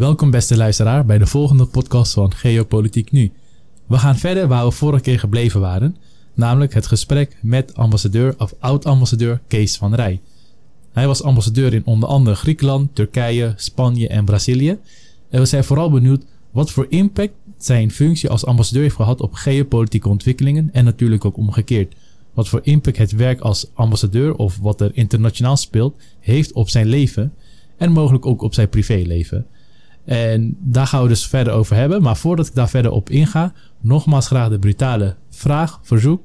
Welkom beste luisteraar bij de volgende podcast van Geopolitiek Nu. We gaan verder waar we vorige keer gebleven waren, namelijk het gesprek met ambassadeur of oud-ambassadeur Kees van Rij. Hij was ambassadeur in onder andere Griekenland, Turkije, Spanje en Brazilië. En we zijn vooral benieuwd wat voor impact zijn functie als ambassadeur heeft gehad op geopolitieke ontwikkelingen en natuurlijk ook omgekeerd. Wat voor impact het werk als ambassadeur of wat er internationaal speelt heeft op zijn leven en mogelijk ook op zijn privéleven. En daar gaan we dus verder over hebben. Maar voordat ik daar verder op inga, nogmaals graag de brutale vraag, verzoek.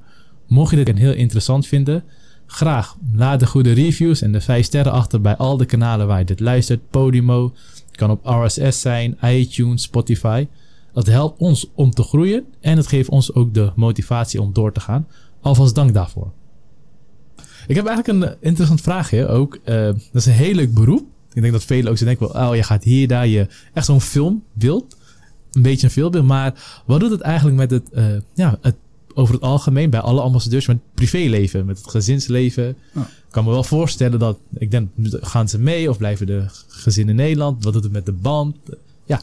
Mocht je dit heel interessant vinden, graag laat de goede reviews en de 5 sterren achter bij al de kanalen waar je dit luistert. Podimo, het kan op RSS zijn, iTunes, Spotify. Dat helpt ons om te groeien en het geeft ons ook de motivatie om door te gaan. Alvast dank daarvoor. Ik heb eigenlijk een interessant vraagje ook. Uh, dat is een heel leuk beroep. Ik denk dat velen ook zo denken, oh je gaat hier, daar, je echt zo'n filmbeeld. Een beetje een filmbeeld. Maar wat doet het eigenlijk met het, uh, ja, het over het algemeen bij alle ambassadeurs met het privéleven, met het gezinsleven. Ik kan me wel voorstellen dat, ik denk, gaan ze mee of blijven de gezinnen in Nederland? Wat doet het met de band? Ja.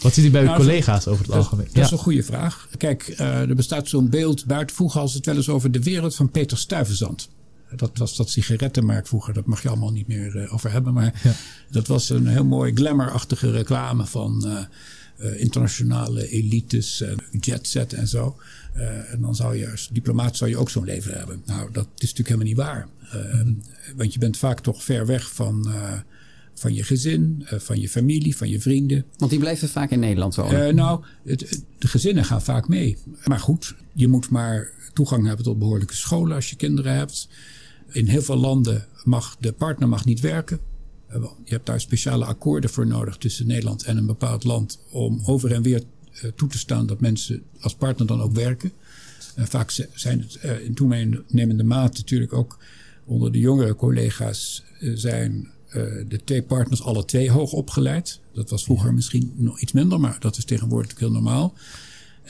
Wat ziet u bij uw nou, collega's over het algemeen? Dat is een goede vraag. Kijk, uh, er bestaat zo'n beeld buiten. Vroeger als het wel eens over de wereld van Peter Stuyvesant. Dat was dat sigarettenmerk vroeger. Dat mag je allemaal niet meer uh, over hebben. Maar ja. dat was een heel mooi glamourachtige reclame van uh, internationale elites en jetset en zo. Uh, en dan zou je als diplomaat zou je ook zo'n leven hebben. Nou, dat is natuurlijk helemaal niet waar. Uh, mm. Want je bent vaak toch ver weg van, uh, van je gezin, van je familie, van je vrienden. Want die blijven vaak in Nederland wonen. nou, het, de gezinnen gaan vaak mee. Maar goed, je moet maar toegang hebben tot behoorlijke scholen als je kinderen hebt. In heel veel landen mag de partner mag niet werken. Je hebt daar speciale akkoorden voor nodig tussen Nederland en een bepaald land om over en weer eh, toe te staan dat mensen als partner dan ook werken. Uh, vaak zijn het in toenemende mate natuurlijk ook onder de jongere collega's zijn de twee partners alle twee hoog opgeleid. Dat was vroeger misschien nog iets minder, maar dat is tegenwoordig heel normaal.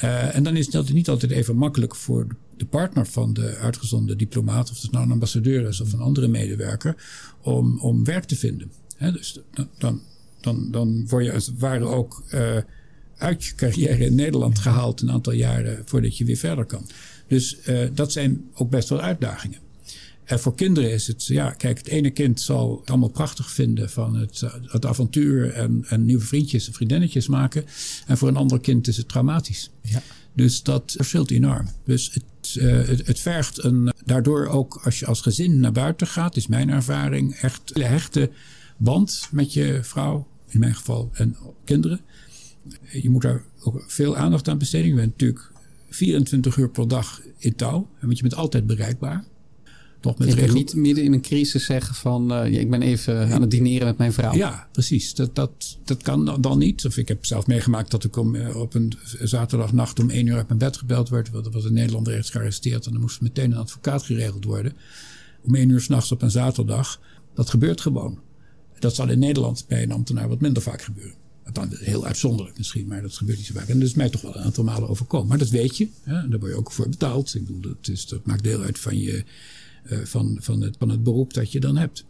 En dan is dat niet altijd even makkelijk voor de partner van de uitgezonden diplomaat, of het nou een ambassadeur is of een andere medewerker, om, om werk te vinden. dus dan, dan, dan word je als het ware ook uit je carrière in Nederland gehaald een aantal jaren voordat je weer verder kan. Dus uh, dat zijn ook best wel uitdagingen. En voor kinderen is het, ja, kijk, het ene kind zal het allemaal prachtig vinden van het, eh, het avontuur en, en nieuwe vriendjes en vriendinnetjes maken. En voor een ander kind is het traumatisch. Ja. Dus dat verschilt enorm. Dus het, uh, het, het, vergt een, daardoor ook als je als gezin naar buiten gaat, is mijn ervaring, echt een hechte band met je vrouw, in mijn geval, en kinderen je moet daar ook veel aandacht aan besteden. Je bent natuurlijk 24 uur per dag in touw. Want je bent altijd bereikbaar. Toch met je niet midden in een crisis zeggen van... Uh, ik ben even aan het dineren met mijn vrouw. Ja, precies. Dat, dat, dat kan dan niet. Of ik heb zelf meegemaakt dat ik om, uh, op een zaterdagnacht om één uur uit mijn bed gebeld werd. Want er was een Nederlander ergens gearresteerd. En dan moest meteen een advocaat geregeld worden. Om één uur s'nachts op een zaterdag. Dat gebeurt gewoon. Dat zal in Nederland bij een ambtenaar wat minder vaak gebeuren. Dan heel uitzonderlijk misschien, maar dat gebeurt niet zo vaak. En dat is mij toch wel een aantal malen overkomen. Maar dat weet je. Hè? Daar word je ook voor betaald. Ik bedoel, dat, is, dat maakt deel uit van, je, van, van, het, van het beroep dat je dan hebt.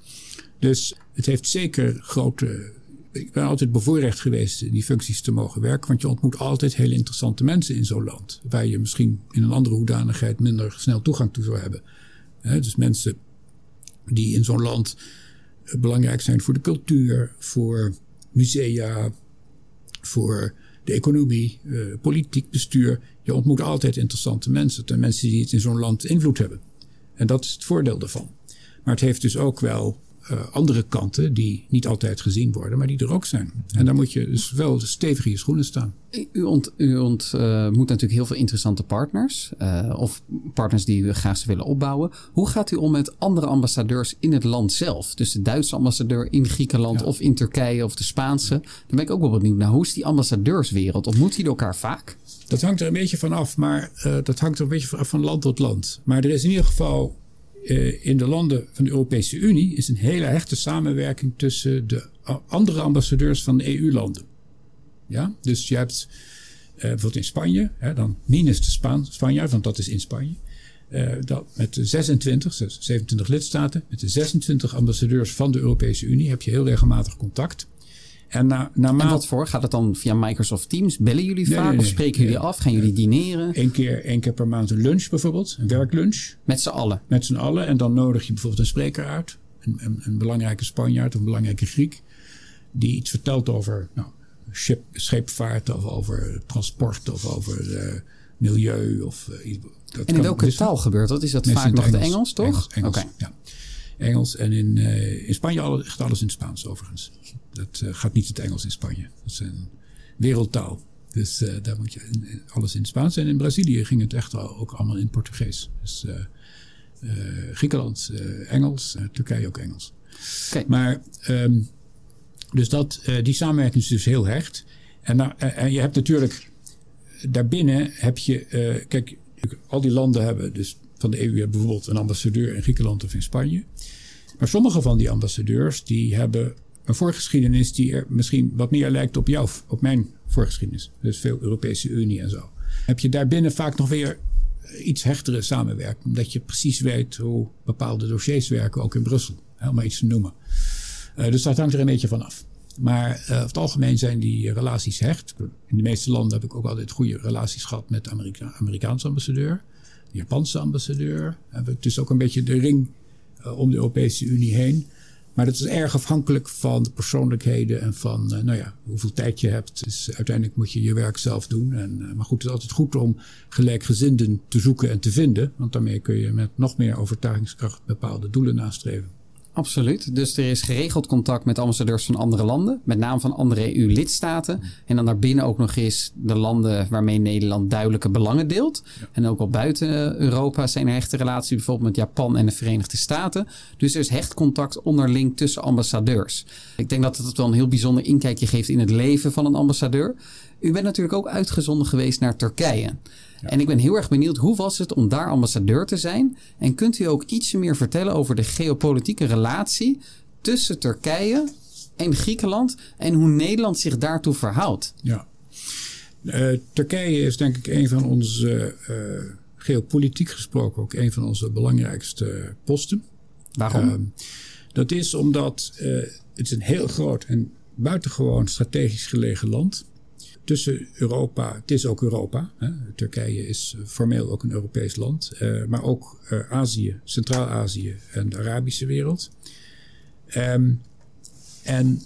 Dus het heeft zeker grote. Ik ben altijd bevoorrecht geweest die functies te mogen werken. Want je ontmoet altijd hele interessante mensen in zo'n land. Waar je misschien in een andere hoedanigheid minder snel toegang toe zou hebben. dus mensen die in zo'n land belangrijk zijn voor de cultuur, voor musea, voor de economie, uh, politiek bestuur. Je ontmoet altijd interessante mensen. En mensen die het in zo'n land invloed hebben. En dat is het voordeel daarvan. Maar het heeft dus ook wel uh, andere kanten die niet altijd gezien worden, maar die er ook zijn. En daar moet je dus wel stevig in je schoenen staan. U, ont, u ontmoet uh, natuurlijk heel veel interessante partners, uh, of partners die u graag willen opbouwen. Hoe gaat u om met andere ambassadeurs in het land zelf? Dus de Duitse ambassadeur in Griekenland ja. of in Turkije of de Spaanse. Daar ben ik ook wel benieuwd naar. Hoe is die ambassadeurswereld? Ontmoet die elkaar vaak? Dat hangt er een beetje van af, maar dat hangt er een beetje van land tot land. Maar er is in ieder geval uh, in de landen van de Europese Unie is een hele hechte samenwerking tussen de andere ambassadeurs van de EU-landen. Ja, dus je hebt uh, bijvoorbeeld in Spanje, hè, dan minus de Spaan, Spanjaard, want dat is in Spanje. Uh, dat met de 26, 27 lidstaten, met de 26 ambassadeurs van de Europese Unie heb je heel regelmatig contact. En, na, En naarmate wat voor? Gaat het dan via Microsoft Teams? Bellen jullie Nee, vaak nee, of spreken jullie af? Gaan jullie dineren? één keer, één keer per maand een lunch bijvoorbeeld, een werklunch. Met z'n allen. met z'n allen. En dan nodig je bijvoorbeeld een spreker uit. Een, een, een belangrijke Spanjaard of een belangrijke Griek. Die iets vertelt over nou, schip, scheepvaart of over transport of over eh, milieu. Of, eh, iets- dat En in kan welke taal gebeurt dat? Is dat vaak nog het de Engels, toch? Engels, Engels, Oké. ja. Engels. En in, eh, in Spanje alle, echt alles in het Spaans overigens. Dat eh, gaat niet het Engels in Spanje. Dat is een wereldtaal. Dus eh, daar moet je in- in- alles in het Spaans. En in Brazilië ging het echt al, ook allemaal in het Portugees. Dus Griekenland Engels, Turkije ook Engels. Oké. Maar ehm, dus dat, die samenwerking is dus heel hecht. En, nou, en je hebt natuurlijk daarbinnen heb je, kijk, al die landen hebben dus van de EU hebben bijvoorbeeld een ambassadeur in Griekenland of in Spanje. Maar sommige van die ambassadeurs die hebben een voorgeschiedenis die er misschien wat meer lijkt op jou, op mijn voorgeschiedenis. Dus veel Europese Unie en zo. Heb je daarbinnen vaak nog weer iets hechtere samenwerking, omdat je precies weet hoe bepaalde dossiers werken, ook in Brussel, om maar iets te noemen. Eh, dus dat hangt er een beetje van af. Maar eh, over het algemeen zijn die relaties hecht. In de meeste landen heb ik ook altijd goede relaties gehad met de Amerika Amerikaanse ambassadeur. Japanse ambassadeur. Heb ik dus ook een beetje de ring eh, om de Europese Unie heen. Maar dat is erg afhankelijk van de persoonlijkheden en van eh, nou ja, hoeveel tijd je hebt. Dus uiteindelijk moet je je werk zelf doen. En, eh, maar goed, het is altijd goed om gelijkgezinden te zoeken en te vinden. Want daarmee kun je met nog meer overtuigingskracht bepaalde doelen nastreven. Absoluut. Dus er is geregeld contact met ambassadeurs van andere landen, met name van andere EU-lidstaten. En dan daarbinnen ook nog eens de landen waarmee Nederland duidelijke belangen deelt. En ook al buiten Europa zijn er hechte relaties, bijvoorbeeld met Japan en de Verenigde Staten. Dus er is hecht contact onderling tussen ambassadeurs. Ik denk dat het wel een heel bijzonder inkijkje geeft in het leven van een ambassadeur. U bent natuurlijk ook uitgezonden geweest naar Turkije. En ik ben heel erg benieuwd, hoe was het om daar ambassadeur te zijn? En kunt u ook iets meer vertellen over de geopolitieke relatie tussen Turkije en Griekenland en hoe Nederland zich daartoe verhoudt? Ja. Eh, Turkije is denk ik een van onze, eh, geopolitiek gesproken, ook een van onze belangrijkste posten. Waarom? Ehm, dat is omdat eh, het is een heel groot en buitengewoon strategisch gelegen land. Tussen Europa, het is ook Europa. Hè. Turkije is eh, formeel ook een Europees land. eh, maar ook eh, Azië, Centraal-Azië en de Arabische wereld. Ehm, en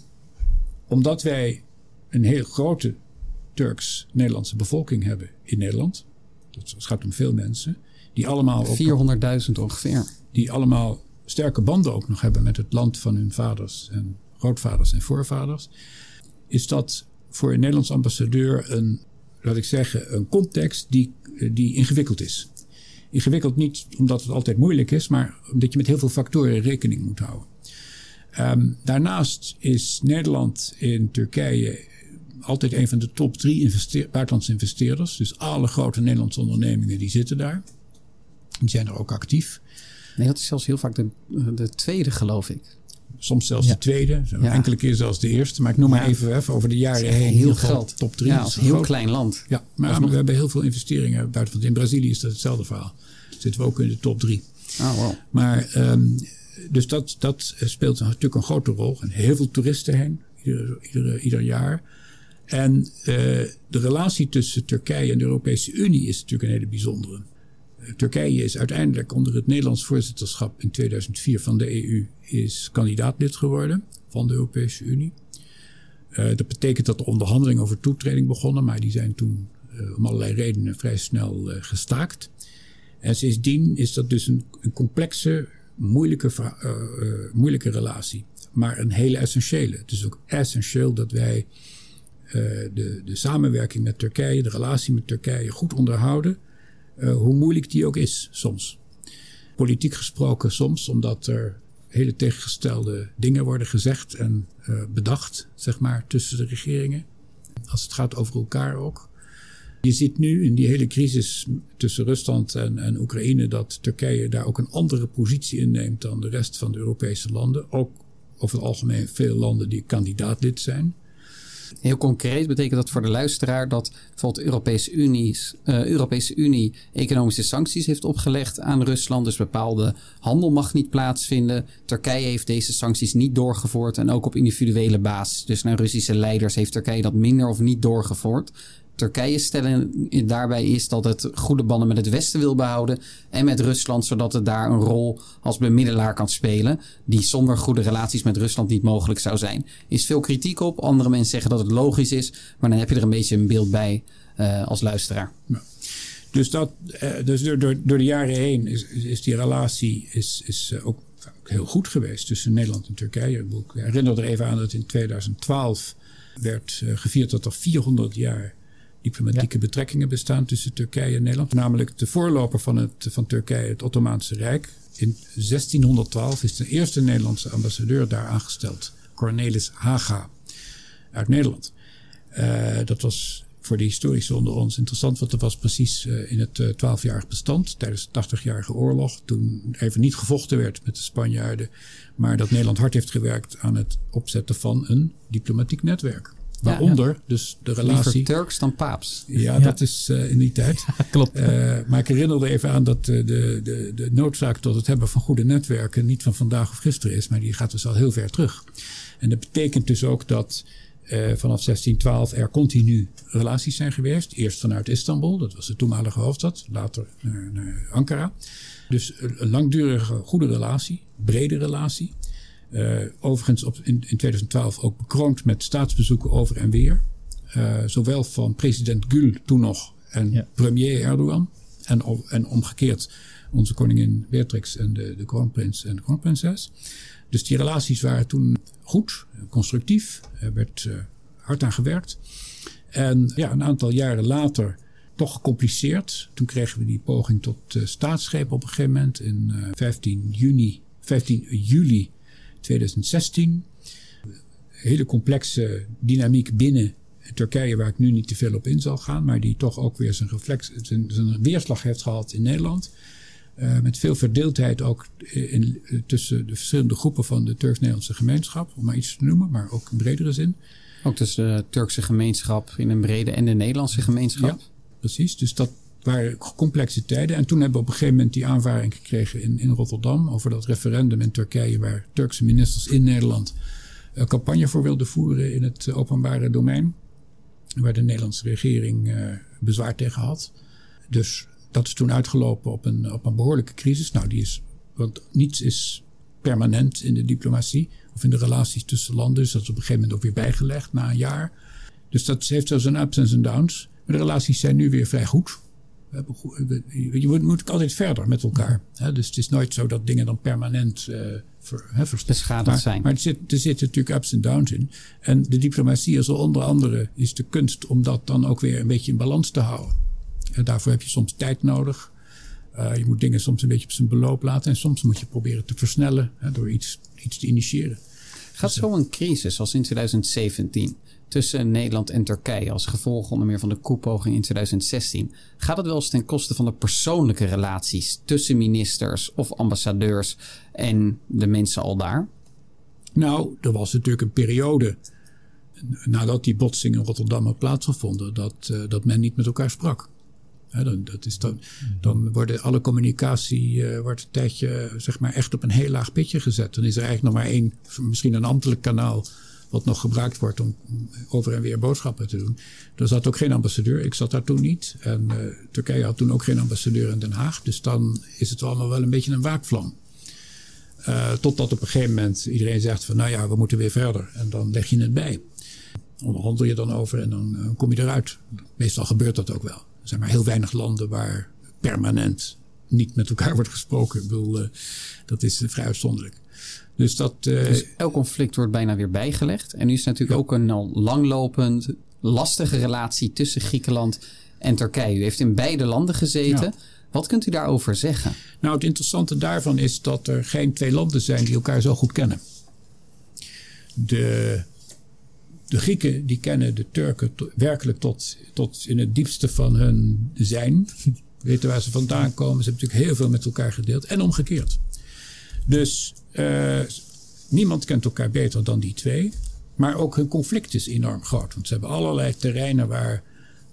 omdat wij een heel grote Turks-Nederlandse bevolking hebben in Nederland. Het gaat om veel mensen. Die allemaal, ook, 400.000 ongeveer. die allemaal sterke banden ook nog hebben met het land van hun vaders en grootvaders en voorvaders. Is dat voor een Nederlands ambassadeur een, laat ik zeggen, een context die, die ingewikkeld is. Ingewikkeld niet omdat het altijd moeilijk is, maar omdat je met heel veel factoren rekening moet houden. Ehm, daarnaast is Nederland in Turkije altijd een van de top drie buitenlandse investeerders. Dus alle grote Nederlandse ondernemingen die zitten daar. Die zijn er ook actief. Nee, dat is zelfs heel vaak de, de tweede, geloof ik. Soms zelfs de tweede. Zo. Enkele keer zelfs de eerste. Maar ik noem maar even, even over de jaren heen. Heel groot. Top drie. Ja, een heel groot. klein land. Ja, maar we hebben heel veel investeringen buiten. In Brazilië is dat hetzelfde verhaal. Zitten we ook in de top drie. Oh, wow. Maar ehm, dus dat, dat speelt natuurlijk een grote rol. En heel veel toeristen heen, ieder, ieder, ieder jaar. En eh, de relatie tussen Turkije en de Europese Unie is natuurlijk een hele bijzondere. Turkije is uiteindelijk onder het Nederlands voorzitterschap in 2004 van de EU is kandidaatlid geworden van de Europese Unie. Eh, dat betekent dat de onderhandelingen over toetreding begonnen, maar die zijn toen eh, om allerlei redenen vrij snel eh, gestaakt. En sindsdien is dat dus een, een complexe, moeilijke, moeilijke relatie. Maar een hele essentiële. Het is ook essentieel dat wij de, de samenwerking met Turkije, de relatie met Turkije goed onderhouden. Eh, hoe moeilijk die ook is soms. Politiek gesproken soms, omdat er hele tegengestelde dingen worden gezegd en eh, bedacht, zeg maar, tussen de regeringen. Als het gaat over elkaar ook. Je ziet nu in die hele crisis tussen Rusland en, en Oekraïne dat Turkije daar ook een andere positie inneemt dan de rest van de Europese landen. Ook over het algemeen veel landen die kandidaatlid zijn. Heel concreet betekent dat voor de luisteraar dat bijvoorbeeld de Europese, Unie's, uh, Europese Unie economische sancties heeft opgelegd aan Rusland. Dus bepaalde handel mag niet plaatsvinden. Turkije heeft deze sancties niet doorgevoerd en ook op individuele basis. Dus naar Russische leiders heeft Turkije dat minder of niet doorgevoerd. Turkije stellen daarbij is dat het goede banden met het Westen wil behouden en met Rusland, zodat het daar een rol als bemiddelaar kan spelen, die zonder goede relaties met Rusland niet mogelijk zou zijn. Is veel kritiek op. Andere mensen zeggen dat het logisch is, maar dan heb je er een beetje een beeld bij uh, als luisteraar. Dus, dat, uh, dus door, door, door, de jaren heen is, is die relatie is, is uh, ook heel goed geweest tussen Nederland en Turkije. Ik herinner er even aan dat in 2012 werd gevierd dat er 400 jaar diplomatieke betrekkingen bestaan tussen Turkije en Nederland. Namelijk de voorloper van, het, van Turkije, het Ottomaanse Rijk. In 1612 is de eerste Nederlandse ambassadeur daar aangesteld. Cornelis Haga uit Nederland. Uh, dat was voor de historici onder ons interessant, want dat was precies uh, in het twaalfjarig uh, bestand tijdens de 80-jarige oorlog. Toen even niet gevochten werd met de Spanjaarden, maar dat Nederland hard heeft gewerkt aan het opzetten van een diplomatiek netwerk. Waaronder dus de relatie. Liever Turks dan Paaps. Ja, dat is uh, in die tijd. Klopt. Uh, maar ik herinnerde even aan dat uh, de, de, de noodzaak tot het hebben van goede netwerken niet van vandaag of gisteren is, maar die gaat dus al heel ver terug. En dat betekent dus ook dat vanaf 1612 er continu relaties zijn geweest. Eerst vanuit Istanbul, dat was de toenmalige hoofdstad, later naar, naar Ankara. Dus een langdurige goede relatie, brede relatie. Uh, overigens op, in, in 2012 ook bekroond met staatsbezoeken over en weer. Uh, zowel van president Gül toen nog en ja. premier Erdogan. En, en omgekeerd onze koningin Beatrix en de, de kroonprins en de kroonprinses. Dus die relaties waren toen goed, constructief. Er werd uh, hard aan gewerkt. En ja, een aantal jaren later toch gecompliceerd. Toen kregen we die poging tot staatsgreep op een gegeven moment in uh, 15 juni, 15 juli 2016. Hele complexe dynamiek binnen Turkije, waar ik nu niet te veel op in zal gaan, maar die toch ook weer zijn, reflex, zijn, zijn weerslag heeft gehad in Nederland. Uh, met veel verdeeldheid ook in, tussen de verschillende groepen van de Turks-Nederlandse gemeenschap, om maar iets te noemen, maar ook in bredere zin. Ook tussen de Turkse gemeenschap in een brede en de Nederlandse gemeenschap. Ja, precies. Dus dat, waren complexe tijden. En toen hebben we op een gegeven moment die aanvaring gekregen in, in Rotterdam over dat referendum in Turkije, waar Turkse ministers in Nederland een eh, campagne voor wilden voeren in het openbare domein. Waar de Nederlandse regering uh, bezwaar tegen had. Dus dat is toen uitgelopen op een, op een behoorlijke crisis. Nou, die is, want niets is permanent in de diplomatie of in de relaties tussen landen. Dus dat is op een gegeven moment ook weer bijgelegd na een jaar. Dus dat heeft zo zijn ups en downs. De relaties zijn nu weer vrij goed je moet, moet altijd verder met elkaar. Hè? Dus het is nooit zo dat dingen dan permanent uh, ver, beschadigd zijn. Maar er, zit, er zitten natuurlijk ups en downs in. En de diplomatie is onder andere is de kunst om dat dan ook weer een beetje in balans te houden. En daarvoor heb je soms tijd nodig. Uh, je moet dingen soms een beetje op zijn beloop laten. En soms moet je proberen te versnellen hè, door iets, iets te initiëren. Gaat dus, zo'n crisis als in 2017 tussen Nederland en Turkije als gevolg onder meer van de koepoging in 2016. Gaat het wel eens ten koste van de persoonlijke relaties tussen ministers of ambassadeurs en de mensen al daar? Nou, er was natuurlijk een periode nadat die botsing in Rotterdam had plaatsgevonden, dat, uh, dat men niet met elkaar sprak. dan, dat is dan, dan wordt alle communicatie uh, wordt een tijdje zeg maar, echt op een heel laag pitje gezet. Dan is er eigenlijk nog maar één, misschien een ambtelijk kanaal wat nog gebruikt wordt om over en weer boodschappen te doen. Er zat ook geen ambassadeur. Ik zat daar toen niet. En uh, Turkije had toen ook geen ambassadeur in Den Haag. Dus dan is het allemaal wel een beetje een waakvlam. Uh, totdat op een gegeven moment iedereen zegt van nou ja, we moeten weer verder. En dan leg je het bij. Onderhandel je dan over en dan uh, kom je eruit. Meestal gebeurt dat ook wel. Er zijn maar heel weinig landen waar permanent niet met elkaar wordt gesproken. Ik bedoel, dat is vrij uitzonderlijk. Dus, dat, uh, dus elk conflict wordt bijna weer bijgelegd. En nu is natuurlijk ook een al langlopend, lastige relatie tussen Griekenland en Turkije. U heeft in beide landen gezeten. Wat kunt u daarover zeggen? Nou, het interessante daarvan is dat er geen twee landen zijn die elkaar zo goed kennen. De, de Grieken die kennen de Turken werkelijk tot, tot in het diepste van hun zijn. Weten waar ze vandaan komen. Ze hebben natuurlijk heel veel met elkaar gedeeld. En omgekeerd. Dus uh, niemand kent elkaar beter dan die twee. Maar ook hun conflict is enorm groot. Want ze hebben allerlei terreinen waar,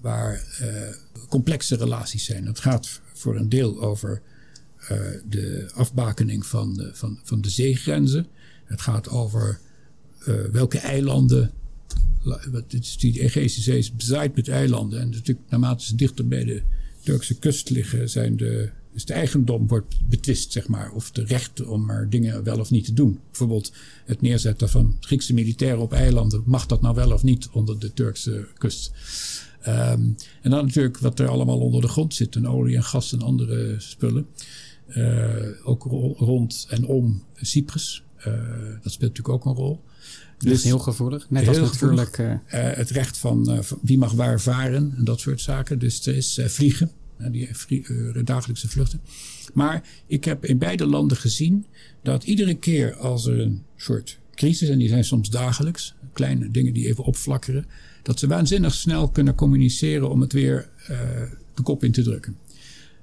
waar complexe relaties zijn. Het gaat voor een deel over de afbakening van de, van, van de zeegrenzen. Het gaat over welke eilanden die Egeïsche Zee is bezaaid met eilanden. En natuurlijk, naarmate ze dichter bij de Turkse kust liggen, zijn de, dus de eigendom wordt betwist, zeg maar. Of de rechten om maar dingen wel of niet te doen. Bijvoorbeeld het neerzetten van Griekse militairen op eilanden. Mag dat nou wel of niet onder de Turkse kust? Ehm, en dan natuurlijk wat er allemaal onder de grond zit. En olie en gas en andere spullen. Uh, ook rond en om Cyprus. Uh, dat speelt natuurlijk ook een rol. Dus heel gevoelig. Net als natuurlijk. Uh, het recht van wie mag waar varen en dat soort zaken. Dus er is vliegen die uh, dagelijkse vluchten. Maar ik heb in beide landen gezien dat iedere keer als er een soort crisis, en die zijn soms dagelijks, kleine dingen die even opflakkeren, dat ze waanzinnig snel kunnen communiceren om het weer uh, de kop in te drukken.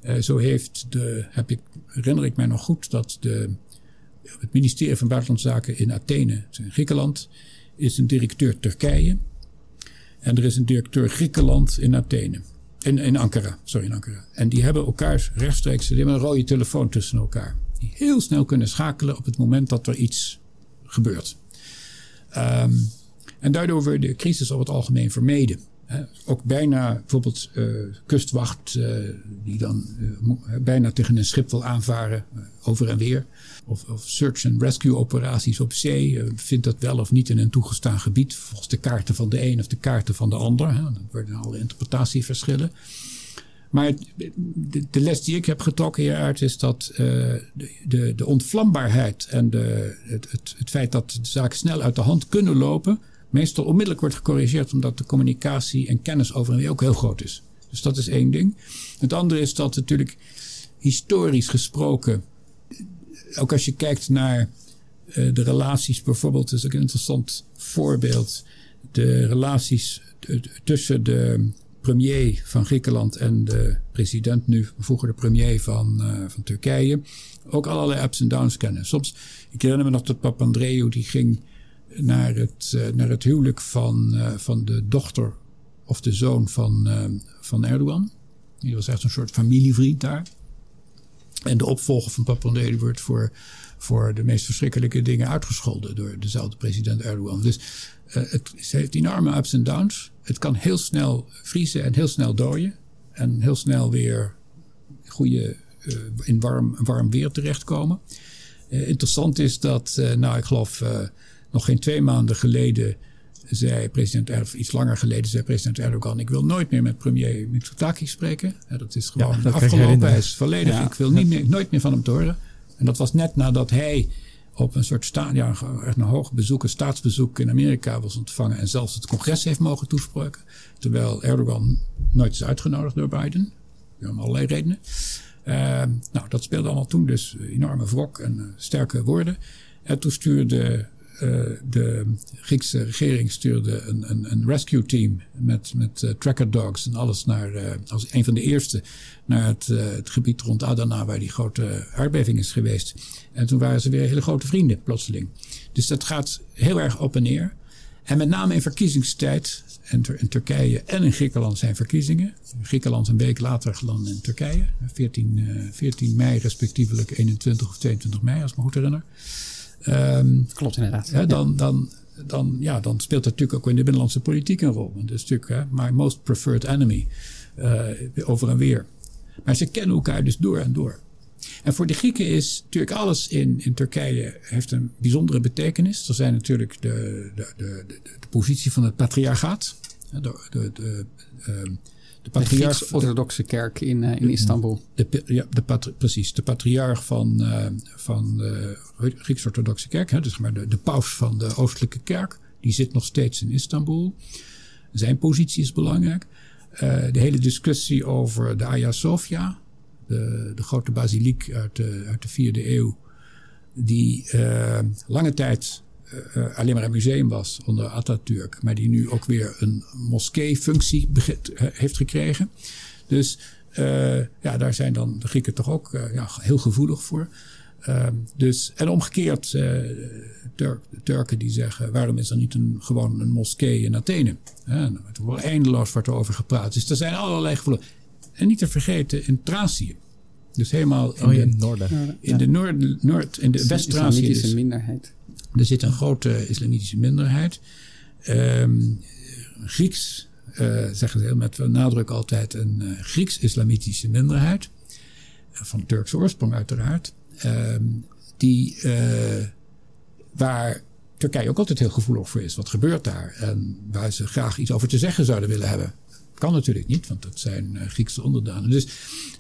Uh, zo heeft de, heb ik, herinner ik mij nog goed dat de, het ministerie van Buitenlandse Zaken in Athene, in Griekenland, is een directeur Turkije. En er is een directeur Griekenland in Athene. In, in Ankara, sorry, in Ankara. En die hebben elkaar rechtstreeks, hebben een rode telefoon tussen elkaar. Die heel snel kunnen schakelen op het moment dat er iets gebeurt. Um, en daardoor wordt de crisis over het algemeen vermeden. Ook bijna bijvoorbeeld uh, kustwacht uh, die dan uh, bijna tegen een schip wil aanvaren, over en weer. Of, of, search and rescue operaties op zee. vindt dat wel of niet in een toegestaan gebied, volgens de kaarten van de een of de kaarten van de ander. Hè. Dan worden alle interpretatieverschillen. Maar de, les die ik heb getrokken hieruit is dat de, de, de ontvlambaarheid en de, het, het, het feit dat de zaken snel uit de hand kunnen lopen, meestal onmiddellijk wordt gecorrigeerd omdat de communicatie en kennis over weer ook heel groot is. Dus dat is één ding. Het andere is dat natuurlijk historisch gesproken, ook als je kijkt naar uh, de relaties, bijvoorbeeld, is ook een interessant voorbeeld, de relaties tussen de premier van Griekenland en de president nu, vroeger de premier van, uh, van Turkije, ook allerlei ups en downs kennen. Soms, ik herinner me nog dat Papandreou, die ging naar het, uh, naar het huwelijk van, uh, van de dochter of de zoon van, uh, van Erdogan. Die was echt een soort familievriend daar. En de opvolger van Papandreou wordt voor, voor de meest verschrikkelijke dingen uitgescholden door dezelfde president Erdogan. Dus het, het heeft enorme ups en downs. Het kan heel snel vriezen en heel snel dooien. En heel snel weer goede, in warm, warm weer terechtkomen. interessant is dat, nou ik geloof nog geen twee maanden geleden zei president Erdogan, iets langer geleden zei president Erdogan, ik wil nooit meer met premier Mitsotakis spreken. dat is gewoon ja, dat afgelopen, hij is volledig, ik wil niet meer, nooit meer van hem te horen. En dat was net nadat hij op een soort een hoog bezoek, een staatsbezoek in Amerika was ontvangen en zelfs het congres heeft mogen toespreken. Terwijl Erdogan nooit is uitgenodigd door Biden. Om allerlei redenen. Uh, nou, dat speelde allemaal toen dus enorme wrok en uh, sterke woorden. En toen stuurde de Griekse regering stuurde een, een, een rescue team met, met uh, tracker dogs en alles naar, uh, als een van de eerste naar het, het gebied rond Adana, waar die grote aardbeving is geweest. En toen waren ze weer hele grote vrienden, plotseling. Dus dat gaat heel erg op en neer. En met name in verkiezingstijd, en in Turkije en in Griekenland zijn verkiezingen. In Griekenland een week later dan in Turkije. 14, 14 mei, respectievelijk 21 of 22 mei, als ik me goed herinner. Um, Klopt inderdaad. Hè, dan, dan, dan, ja, dan speelt dat natuurlijk ook in de binnenlandse politiek een rol. Dat is natuurlijk hè, my most preferred enemy. Uh, over en weer. Maar ze kennen elkaar dus door en door. En voor de Grieken is natuurlijk alles in, in Turkije heeft een bijzondere betekenis. Er zijn natuurlijk de, de, de, de, de positie van het patriarchaat. De, de, de, uh, de patriarch. orthodoxe kerk in, uh, in Istanbul. De, ja, de precies. De patriarch van, uh, van de Grieks-orthodoxe kerk. Hè, dus maar de, de paus van de oostelijke kerk. Die zit nog steeds in Istanbul. Zijn positie is belangrijk. Uh, de hele discussie over de Hagia Sophia. De, de grote basiliek uit de, uit de vierde eeuw. Die lange tijd uh, alleen maar een museum was onder Atatürk, maar die nu ook weer een moskee-functie heeft gekregen. Dus uh, ja, daar zijn dan de Grieken toch ook uh, ja, heel gevoelig voor. Ehm, dus, en omgekeerd, uh, Turk, de Turken die zeggen: waarom is er niet een, gewoon een moskee in Athene? Er wordt eindeloos wordt over gepraat. Dus er zijn allerlei gevoelens. En niet te vergeten in Thracië. Dus helemaal in, oh, de, in noorden. In de noord, noord in de West-Thracië. Islamitische dus. minderheid. Er zit een grote islamitische minderheid. Um, Grieks, uh, zeggen ze heel met nadruk altijd, een uh, Grieks-islamitische minderheid. Van Turkse oorsprong uiteraard. Ehm, die, uh, waar Turkije ook altijd heel gevoelig voor is. Wat gebeurt daar? En waar ze graag iets over te zeggen zouden willen hebben. Kan natuurlijk niet, want dat zijn Griekse onderdanen. Dus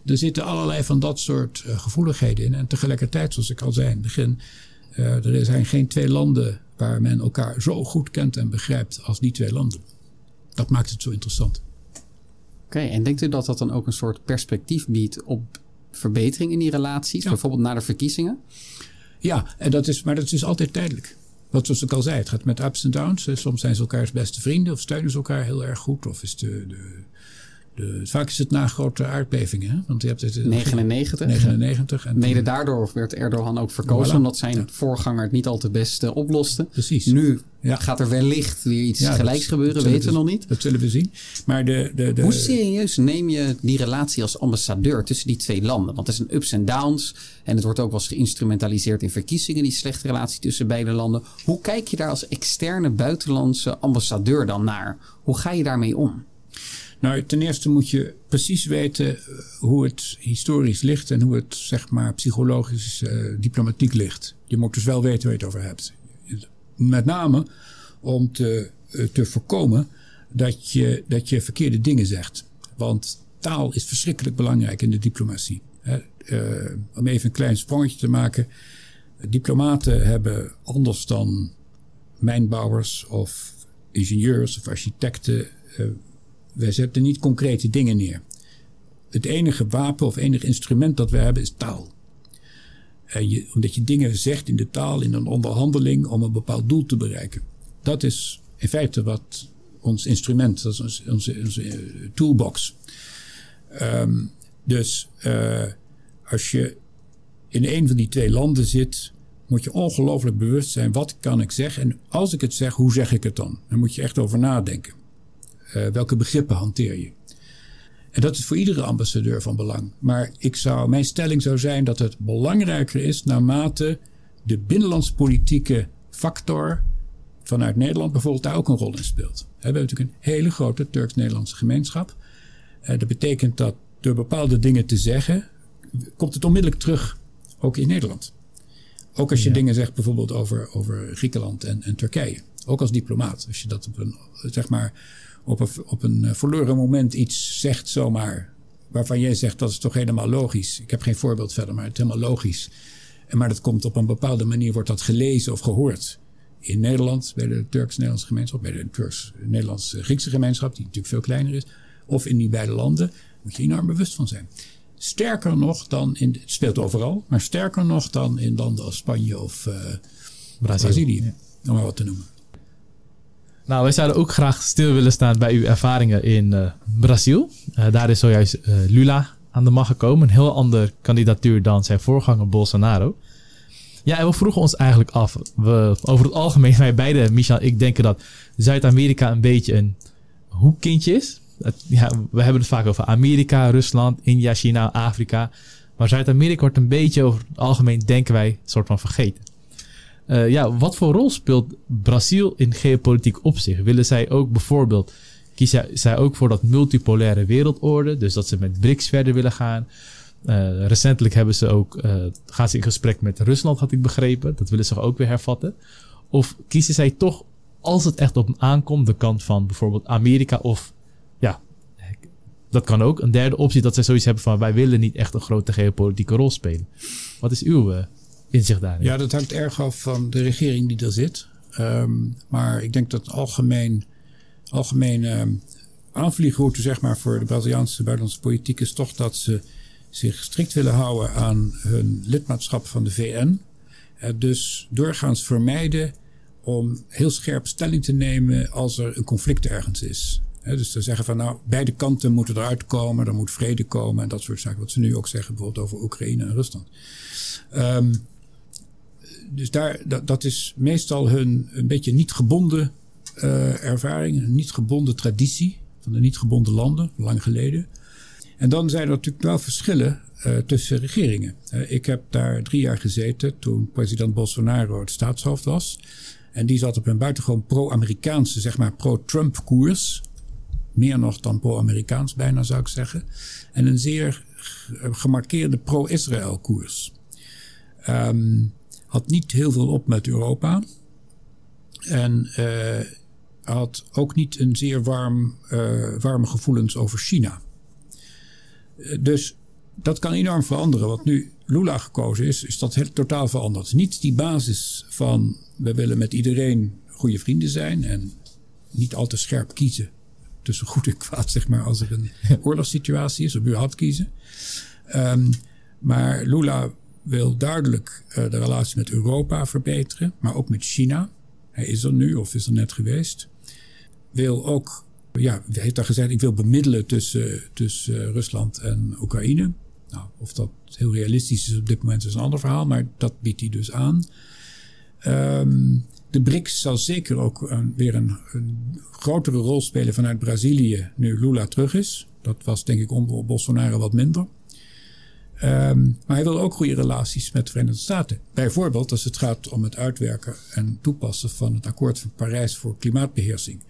er zitten allerlei van dat soort gevoeligheden in. En tegelijkertijd, zoals ik al zei in het begin, er zijn geen twee landen waar men elkaar zo goed kent en begrijpt als die twee landen. Dat maakt het zo interessant. Oké, en denkt u dat dat dan ook een soort perspectief biedt op verbetering in die relaties, bijvoorbeeld na de verkiezingen? Ja, en dat is, maar dat is altijd tijdelijk. Wat zoals ik al zei, het gaat met ups en downs. Soms zijn ze elkaars beste vrienden of steunen ze elkaar heel erg goed. Of is de, de de, vaak is het na grote aardbevingen. Hè? Want je hebt het, 99. 99 en Mede daardoor werd Erdogan ook verkozen. Omdat zijn voorganger het niet al te best uh, oploste. Precies. Nu ja. gaat er wellicht weer iets gelijks gebeuren. Weten we nog niet. Dat zullen we zien. Maar de, de, de, Hoe serieus neem je die relatie als ambassadeur tussen die twee landen? Want er zijn ups en downs. En het wordt ook wel eens geïnstrumentaliseerd in verkiezingen. Die slechte relatie tussen beide landen. Hoe kijk je daar als externe buitenlandse ambassadeur dan naar? Hoe ga je daarmee om? Nou, ten eerste moet je precies weten eh, hoe het historisch ligt en hoe het zeg maar psychologisch, uh, diplomatiek ligt. Je moet dus wel weten waar je het over hebt. Met name om te, uh, te voorkomen dat je, dat je verkeerde dingen zegt. Want taal is verschrikkelijk belangrijk in de diplomatie. Hè? Om even een klein sprongetje te maken. Diplomaten hebben anders dan mijnbouwers of ingenieurs of architecten wij zetten niet concrete dingen neer. Het enige wapen of enige instrument dat we hebben is taal. En je, omdat je dingen zegt in de taal, in een onderhandeling, om een bepaald doel te bereiken. Dat is in feite wat ons instrument, dat is onze, onze, eh, toolbox. Um, dus uh, als je in een van die twee landen zit, moet je ongelooflijk bewust zijn: wat kan ik zeggen? En als ik het zeg, hoe zeg ik het dan? Daar moet je echt over nadenken. Uh, welke begrippen hanteer je? En dat is voor iedere ambassadeur van belang. Maar ik zou, mijn stelling zou zijn dat het belangrijker is naarmate de binnenlandspolitieke factor vanuit Nederland bijvoorbeeld daar ook een rol in speelt. We hebben natuurlijk een hele grote Turks-Nederlandse gemeenschap. Uh, dat betekent dat door bepaalde dingen te zeggen, komt het onmiddellijk terug, ook in Nederland. Ook als je ja. dingen zegt bijvoorbeeld over, over Griekenland en, en Turkije. Ook als diplomaat. Als je dat op een, zeg maar, op een, op een eh, verloren moment iets zegt zomaar. Waarvan jij zegt dat is toch helemaal logisch. Ik heb geen voorbeeld verder, maar het is helemaal logisch. En maar dat komt op een bepaalde manier, wordt dat gelezen of gehoord. In Nederland, bij de Turks-Nederlandse gemeenschap, bij de Turks-Nederlandse-Griekse gemeenschap, die natuurlijk veel kleiner is. Of in die beide landen, moet je enorm bewust van zijn. Sterker nog dan in, het speelt overal, maar sterker nog dan in landen als Spanje of uh, Brazilië, Brazilië om maar wat te noemen. Nou, wij zouden ook graag stil willen staan bij uw ervaringen in uh, Brazil. Uh, daar is zojuist uh, Lula aan de macht gekomen. Een heel ander kandidatuur dan zijn voorganger Bolsonaro. Ja, en we vroegen ons eigenlijk af. We, over het algemeen, wij beide, Michel ik denken dat Zuid-Amerika een beetje een hoekkindje is. Ja, we hebben het vaak over Amerika, Rusland, India, China, Afrika. Maar Zuid-Amerika wordt een beetje over het algemeen, denken wij, een soort van vergeten. Uh, ja, wat voor rol speelt Brazil in geopolitiek opzicht? Willen zij ook bijvoorbeeld, kiezen zij ook voor dat multipolaire wereldorde, dus dat ze met BRICS verder willen gaan? Uh, recentelijk hebben ze ook, uh, gaan ze in gesprek met Rusland, had ik begrepen. Dat willen ze ook weer hervatten. Of kiezen zij toch, als het echt op aankomt, de kant van bijvoorbeeld Amerika of, ja, dat kan ook. Een derde optie dat zij zoiets hebben van, wij willen niet echt een grote geopolitieke rol spelen. Wat is uw inzicht daarin? Ja, dat hangt erg af van de regering die er zit. Um, maar ik denk dat algemeen, um, aanvliegroute zeg maar, voor de Braziliaanse buitenlandse politiek is toch dat ze zich strikt willen houden aan hun lidmaatschap van de VN. Uh, dus doorgaans vermijden om heel scherp stelling te nemen als er een conflict ergens is. dus ze zeggen van nou, beide kanten moeten eruit komen, er moet vrede komen en dat soort zaken. Wat ze nu ook zeggen bijvoorbeeld over Oekraïne en Rusland. Um, dus daar, dat, dat, is meestal hun een beetje niet gebonden uh, ervaring, een niet gebonden traditie van de niet gebonden landen, lang geleden. En dan zijn er natuurlijk wel verschillen uh, tussen regeringen. Uh, ik heb daar drie jaar gezeten toen president Bolsonaro het staatshoofd was. En die zat op een buitengewoon pro-Amerikaanse, zeg maar pro-Trump koers. Meer nog dan pro-Amerikaans bijna zou ik zeggen. En een zeer gemarkeerde pro-Israël koers. Um, had niet heel veel op met Europa. En uh, had ook niet een zeer warm, uh, warme gevoelens over China. Uh, dus dat kan enorm veranderen. Wat nu Lula gekozen is, is dat heel, totaal veranderd. Niet die basis van we willen met iedereen goede vrienden zijn en niet al te scherp kiezen tussen goed en kwaad, zeg maar, als er een oorlogssituatie is, of überhaupt kiezen. Um, maar Lula wil duidelijk uh, de relatie met Europa verbeteren, maar ook met China. Hij is er nu of is er net geweest. Wil ook, ja, heeft daar gezegd, ik wil bemiddelen tussen, tussen uh, Rusland en Oekraïne. Nou, of dat heel realistisch is op dit moment is een ander verhaal, maar dat biedt hij dus aan. Um, de BRICS zal zeker ook weer een, een, grotere rol spelen vanuit Brazilië nu Lula terug is. Dat was denk ik onder Bolsonaro wat minder. Um, maar hij wil ook goede relaties met de Verenigde Staten. Bijvoorbeeld als het gaat om het uitwerken en toepassen van het akkoord van Parijs voor klimaatbeheersing.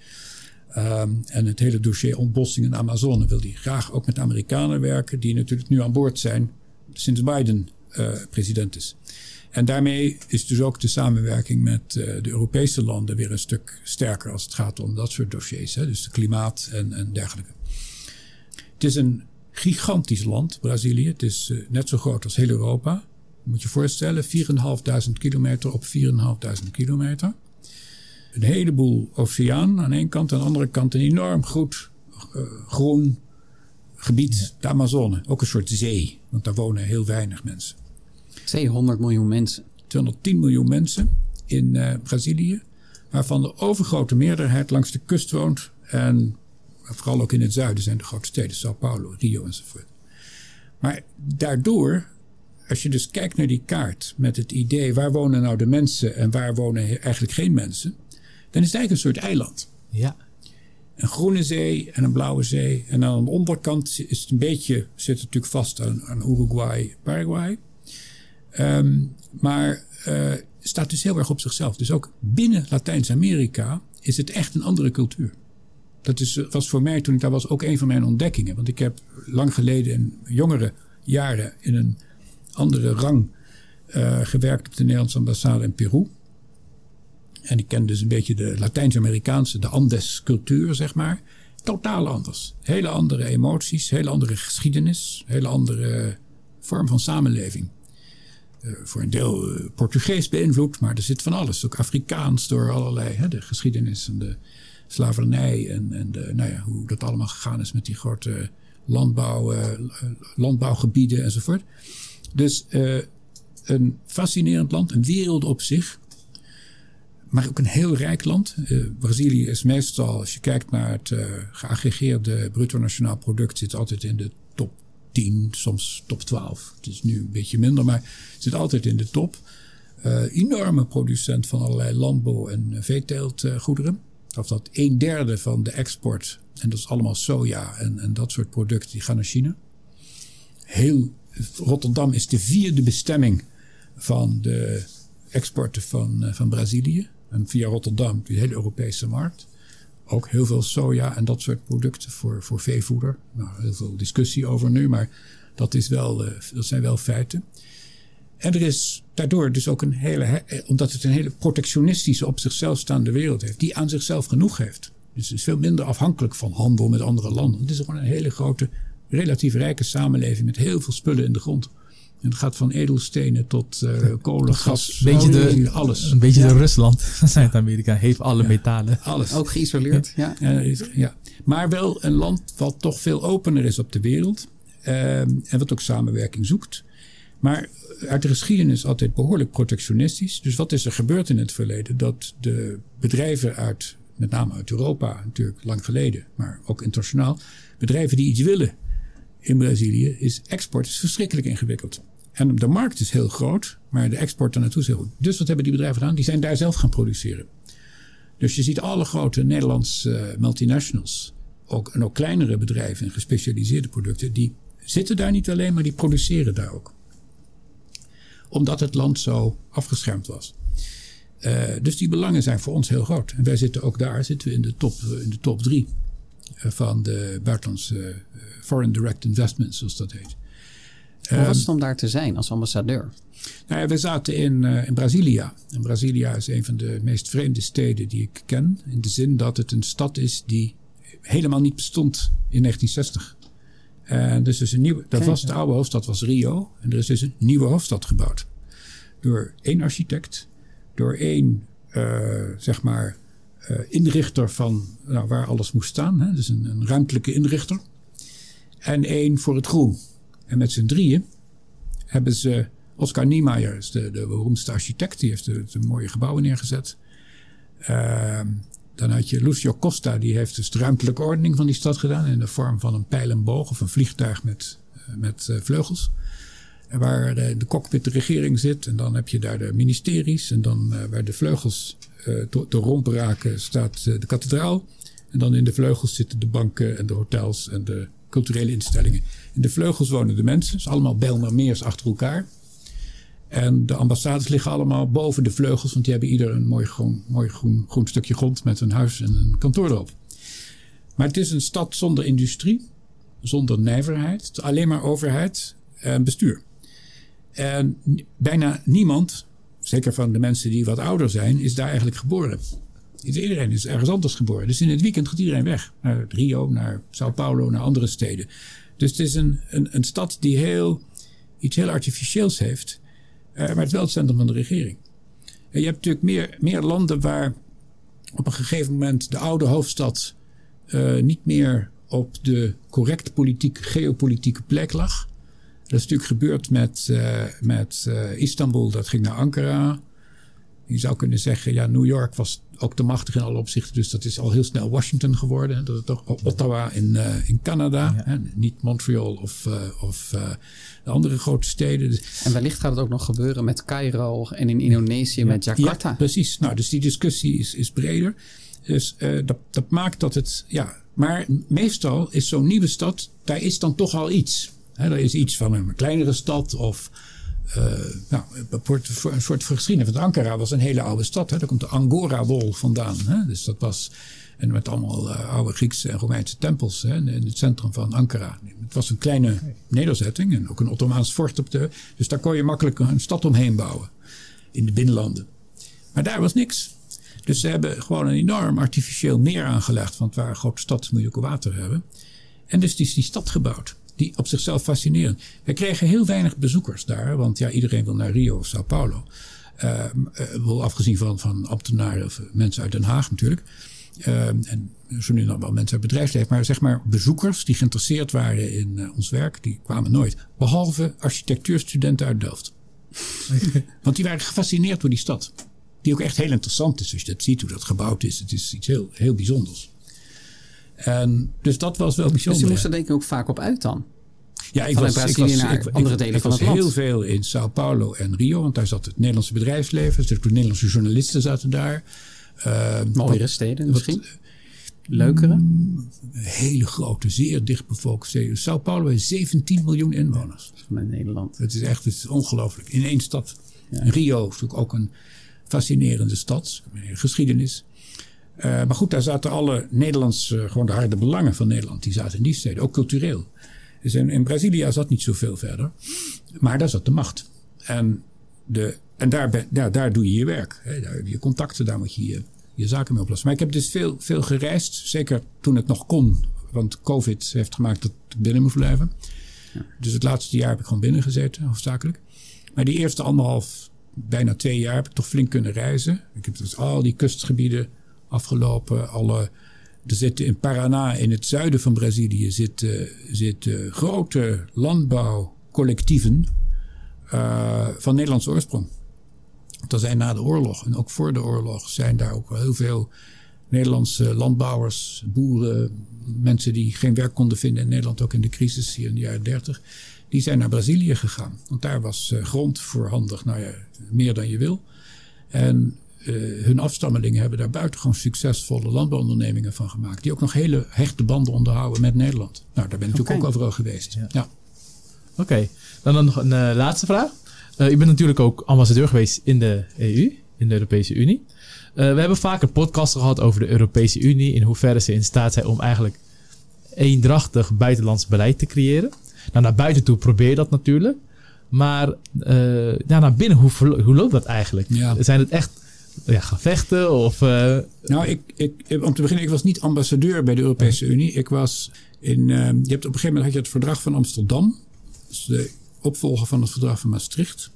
Um, en het hele dossier ontbossing in Amazone wil hij graag ook met Amerikanen werken, die natuurlijk nu aan boord zijn sinds Biden uh, president is. En daarmee is dus ook de samenwerking met uh, de Europese landen weer een stuk sterker als het gaat om dat soort dossiers. Hè? Dus de klimaat en, en dergelijke. Het is een gigantisch land, Brazilië. Het is uh, net zo groot als heel Europa. Moet je voorstellen, 4.500 kilometer op 4.500 kilometer. Een heleboel oceaan aan één kant, aan de andere kant een enorm goed uh, groen gebied, ja. de Amazone. Ook een soort zee, want daar wonen heel weinig mensen. 200 miljoen mensen. 210 miljoen mensen in uh, Brazilië, waarvan de overgrote meerderheid langs de kust woont en vooral ook in het zuiden zijn de grote steden, Sao Paulo, Rio enzovoort. Maar daardoor, als je dus kijkt naar die kaart met het idee waar wonen nou de mensen en waar wonen eigenlijk geen mensen, dan is het eigenlijk een soort eiland. Ja. Een groene zee en een blauwe zee. En aan de onderkant is het een beetje, zit het natuurlijk vast aan, aan Uruguay, Paraguay. Um, maar uh, staat dus heel erg op zichzelf. Dus ook binnen Latijns-Amerika is het echt een andere cultuur dat is, was voor mij toen ik daar was ook een van mijn ontdekkingen. Want ik heb lang geleden in jongere jaren in een andere rang uh, gewerkt op de Nederlandse ambassade in Peru. En ik ken dus een beetje de Latijns-Amerikaanse, de Andes-cultuur, zeg maar. Totaal anders. Hele andere emoties, hele andere geschiedenis, hele andere vorm van samenleving. Uh, voor een deel Portugees beïnvloed, maar er zit van alles. Ook Afrikaans door allerlei, hè, de geschiedenis en de slavernij en, en de, nou ja, hoe dat allemaal gegaan is met die grote landbouw, uh, landbouwgebieden enzovoort. Dus uh, een fascinerend land, een wereld op zich. Maar ook een heel rijk land. Uh, Brazilië is meestal, als je kijkt naar het geaggregeerde bruto nationaal product, zit altijd in de top 10, soms top 12. Het is nu een beetje minder, maar zit altijd in de top. enorme producent van allerlei landbouw- en veeteeltgoederen of dat een derde van de export, en dat is allemaal soja en, en dat soort producten, die gaan naar China. Heel, Rotterdam is de vierde bestemming van de exporten van, van Brazilië. En via Rotterdam de hele Europese markt. Ook heel veel soja en dat soort producten voor, voor veevoeder. Nou, heel veel discussie over nu, maar dat, is wel, dat zijn wel feiten. En er is daardoor dus ook een hele, eh, omdat het een hele protectionistische op zichzelf staande wereld heeft, die aan zichzelf genoeg heeft. Dus het is veel minder afhankelijk van handel met andere landen. Het is gewoon een hele grote, relatief rijke samenleving met heel veel spullen in de grond. En het gaat van edelstenen tot uh, kolen, gas, beetje de, alles. Een beetje ja. de Rusland, Zuid-Amerika, heeft alle ja, metalen. Alles. Ook geïsoleerd. Ja. ja. Maar wel een land wat toch veel opener is op de wereld. Uh, en wat ook samenwerking zoekt. Maar uit de geschiedenis altijd behoorlijk protectionistisch. Dus wat is er gebeurd in het verleden? Dat de bedrijven uit met name uit Europa natuurlijk lang geleden, maar ook internationaal. Bedrijven die iets willen in Brazilië, is export is verschrikkelijk ingewikkeld. En de markt is heel groot, maar de export er naartoe is heel goed. Dus wat hebben die bedrijven gedaan? Die zijn daar zelf gaan produceren. Dus je ziet alle grote Nederlandse uh, multinationals, ook, en ook kleinere bedrijven en gespecialiseerde producten, die zitten daar niet alleen, maar die produceren daar ook. Omdat het land zo afgeschermd was. Uh, dus die belangen zijn voor ons heel groot. En wij zitten ook daar, zitten we in de top, in de top drie uh, van de buitenlandse foreign direct investments, zoals dat heet. Hoe was het om daar te zijn als ambassadeur? Nou ja, we zaten in, uh, in Brazilia. En Brazilia is een van de meest vreemde steden die ik ken. In de zin dat het een stad is die helemaal niet bestond in 1960. En dus is een nieuwe, dat was de oude hoofdstad was Rio. En er is dus een nieuwe hoofdstad gebouwd. Door één architect, door één, uh, zeg maar, uh, inrichter van nou, waar alles moest staan. Hè? Dus een, een ruimtelijke inrichter. En één voor het groen. En met z'n drieën hebben ze. Oscar Niemeyer is de, de beroemdste architect. Die heeft de, de mooie gebouwen neergezet. Uh, dan had je Lucio Costa. Die heeft dus de ruimtelijke ordening van die stad gedaan. In de vorm van een pijl en boog. Of een vliegtuig met, uh, met uh, vleugels. En waar de, de cockpit de regering zit. En dan heb je daar de ministeries. En dan waar de vleugels te, te romp raken staat de kathedraal. En dan in de vleugels zitten de banken en de hotels en de culturele instellingen. In de vleugels wonen de mensen. Is allemaal Bijlmermeers achter elkaar. En de ambassades liggen allemaal boven de vleugels. Want die hebben ieder een mooi groen, mooi groen, groen stukje grond met een huis en een kantoor erop. Maar het is een stad zonder industrie. Zonder nijverheid. Alleen maar overheid en bestuur. En bijna niemand, zeker van de mensen die wat ouder zijn, is daar eigenlijk geboren. Iedereen is ergens anders geboren. Dus in het weekend gaat iedereen weg. Naar Rio, naar Sao Paulo, naar andere steden. Dus het is een, een, een stad die heel, iets heel artificieels heeft. Uh, maar het is wel het centrum van de regering. En je hebt natuurlijk meer, meer landen waar op een gegeven moment de oude hoofdstad uh, niet meer op de correct politiek, geopolitieke plek lag. Dat is natuurlijk gebeurd met, met Istanbul, dat ging naar Ankara. Je zou kunnen zeggen, ja, New York was ook te machtig in alle opzichten. Dus dat is al heel snel Washington geworden. Dat is toch Ottawa in, uh, in Canada. Ja. Hè? Niet Montreal of, uh, of uh, de andere grote steden. Dus En wellicht gaat het ook nog gebeuren met Cairo en in Indonesië ja. met Jakarta. Ja, precies. Nou, dus die discussie is, is breder. Dus dat, dat maakt dat het, ja. Maar meestal is zo'n nieuwe stad, daar is dan toch al iets. Hè, er is iets van een kleinere stad of uh, nou, een soort geschiedenis. Want Ankara was een hele oude stad. Hè. Daar komt de Angora-wol vandaan. Hè. Dus dat was. En met allemaal uh, oude Griekse en Romeinse tempels hè, in het centrum van Ankara. Het was een kleine nederzetting en ook een Ottomaans fort op de. Dus daar kon je makkelijk een stad omheen bouwen. In de binnenlanden. Maar daar was niks. Dus ze hebben gewoon een enorm artificieel meer aangelegd. Want waar grote stad moet je ook water hebben. En dus is die stad gebouwd die op zichzelf fascinerend. We kregen heel weinig bezoekers daar, want ja, iedereen wil naar Rio of Sao Paulo. Uh, uh, afgezien van, van ambtenaren of mensen uit Den Haag natuurlijk. Uh, en zo nu nog wel mensen uit bedrijfsleven. Maar zeg maar bezoekers die geïnteresseerd waren in uh, ons werk, die kwamen nooit. Behalve architectuurstudenten uit Delft. want die waren gefascineerd door die stad. Die ook echt heel interessant is als je dat ziet hoe dat gebouwd is. Het is iets heel, heel bijzonders. En, dus dat was wel bijzonder. Dus je moest er denk ik ook vaak op uit dan? Ja, ik was, ik was, ik, andere delen ik van was het land. heel veel in Sao Paulo en Rio, want daar zat het Nederlandse bedrijfsleven. Dus de Nederlandse journalisten zaten daar. Uh, Mooiere steden misschien? Leukere? Mm, hele grote, zeer dicht bevolkte steden. Sao Paulo heeft 17 miljoen inwoners. Van Nederland. Het is echt het is ongelooflijk. In één stad. Ja. Rio is natuurlijk ook een fascinerende stad. Geschiedenis. Uh, maar goed, daar zaten alle Nederlands, uh, gewoon de harde belangen van Nederland, die zaten in die steden, ook cultureel. Dus in, in Brazilië zat niet zoveel verder, maar daar zat de macht. En, de, en daar, doe je je werk. Hè, daar heb je contacten, daar moet je je, je zaken mee oplossen. Maar ik heb dus veel, veel gereisd, zeker toen het nog kon. Want COVID heeft gemaakt dat ik binnen moest blijven. Ja. Dus het laatste jaar heb ik gewoon binnen gezeten, hoofdzakelijk. Maar die eerste anderhalf, bijna twee jaar heb ik toch flink kunnen reizen. Ik heb dus al die kustgebieden afgelopen. Alle, er zitten in Paraná, in het zuiden van Brazilië, zitten, zitten grote landbouwcollectieven uh, van Nederlandse oorsprong. Er zijn na de oorlog en ook voor de oorlog zijn daar ook heel veel Nederlandse landbouwers, boeren, mensen die geen werk konden vinden in Nederland, ook in de crisis hier in de jaren 30, die zijn naar Brazilië gegaan. Want daar was grond voorhandig, nou ja, meer dan je wil. En uh, hun afstammelingen hebben daar buitengewoon succesvolle landbouwondernemingen van gemaakt. Die ook nog hele hechte banden onderhouden met Nederland. Nou, daar ben ik natuurlijk ook overal geweest. Ja. ja. Oké, dan nog een uh, laatste vraag. Uh, u bent natuurlijk ook ambassadeur geweest in de EU, in de Europese Unie. we hebben vaak een podcast gehad over de Europese Unie. In hoeverre ze in staat zijn om eigenlijk eendrachtig buitenlands beleid te creëren. Nou, naar buiten toe probeer je dat natuurlijk. Maar uh, ja, naar binnen, hoe, hoe loopt dat eigenlijk? Zijn het echt ja, gevechten? Of, uh... Nou, ik, ik, om te beginnen, ik was niet ambassadeur bij de Europese Unie. Ik was in. Uh, je hebt op een gegeven moment had je het verdrag van Amsterdam. Dus de opvolger van het verdrag van Maastricht.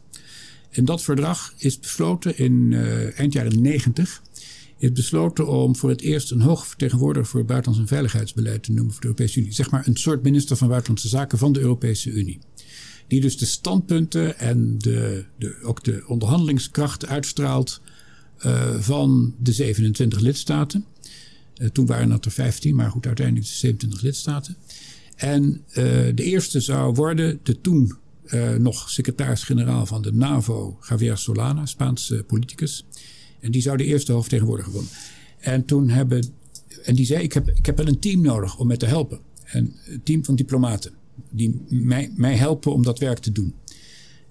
En dat verdrag is besloten in eind jaren 90 is besloten om voor het eerst een hoge vertegenwoordiger voor buitenlands en veiligheidsbeleid te noemen voor de Europese Unie. Zeg maar een soort minister van Buitenlandse Zaken van de Europese Unie. Die dus de standpunten en de, de, ook de onderhandelingskracht uitstraalt van de 27 lidstaten. Uh, toen waren het er 15, maar goed, uiteindelijk de 27 lidstaten. En uh, de eerste zou worden de toen nog secretaris-generaal van de NAVO, Javier Solana, Spaanse politicus. En die zou de eerste hoofdvertegenwoordiger worden. En toen hebben. En die zei: ik heb, ik heb wel een team nodig om me te helpen. En een team van diplomaten. Die mij, mij helpen om dat werk te doen.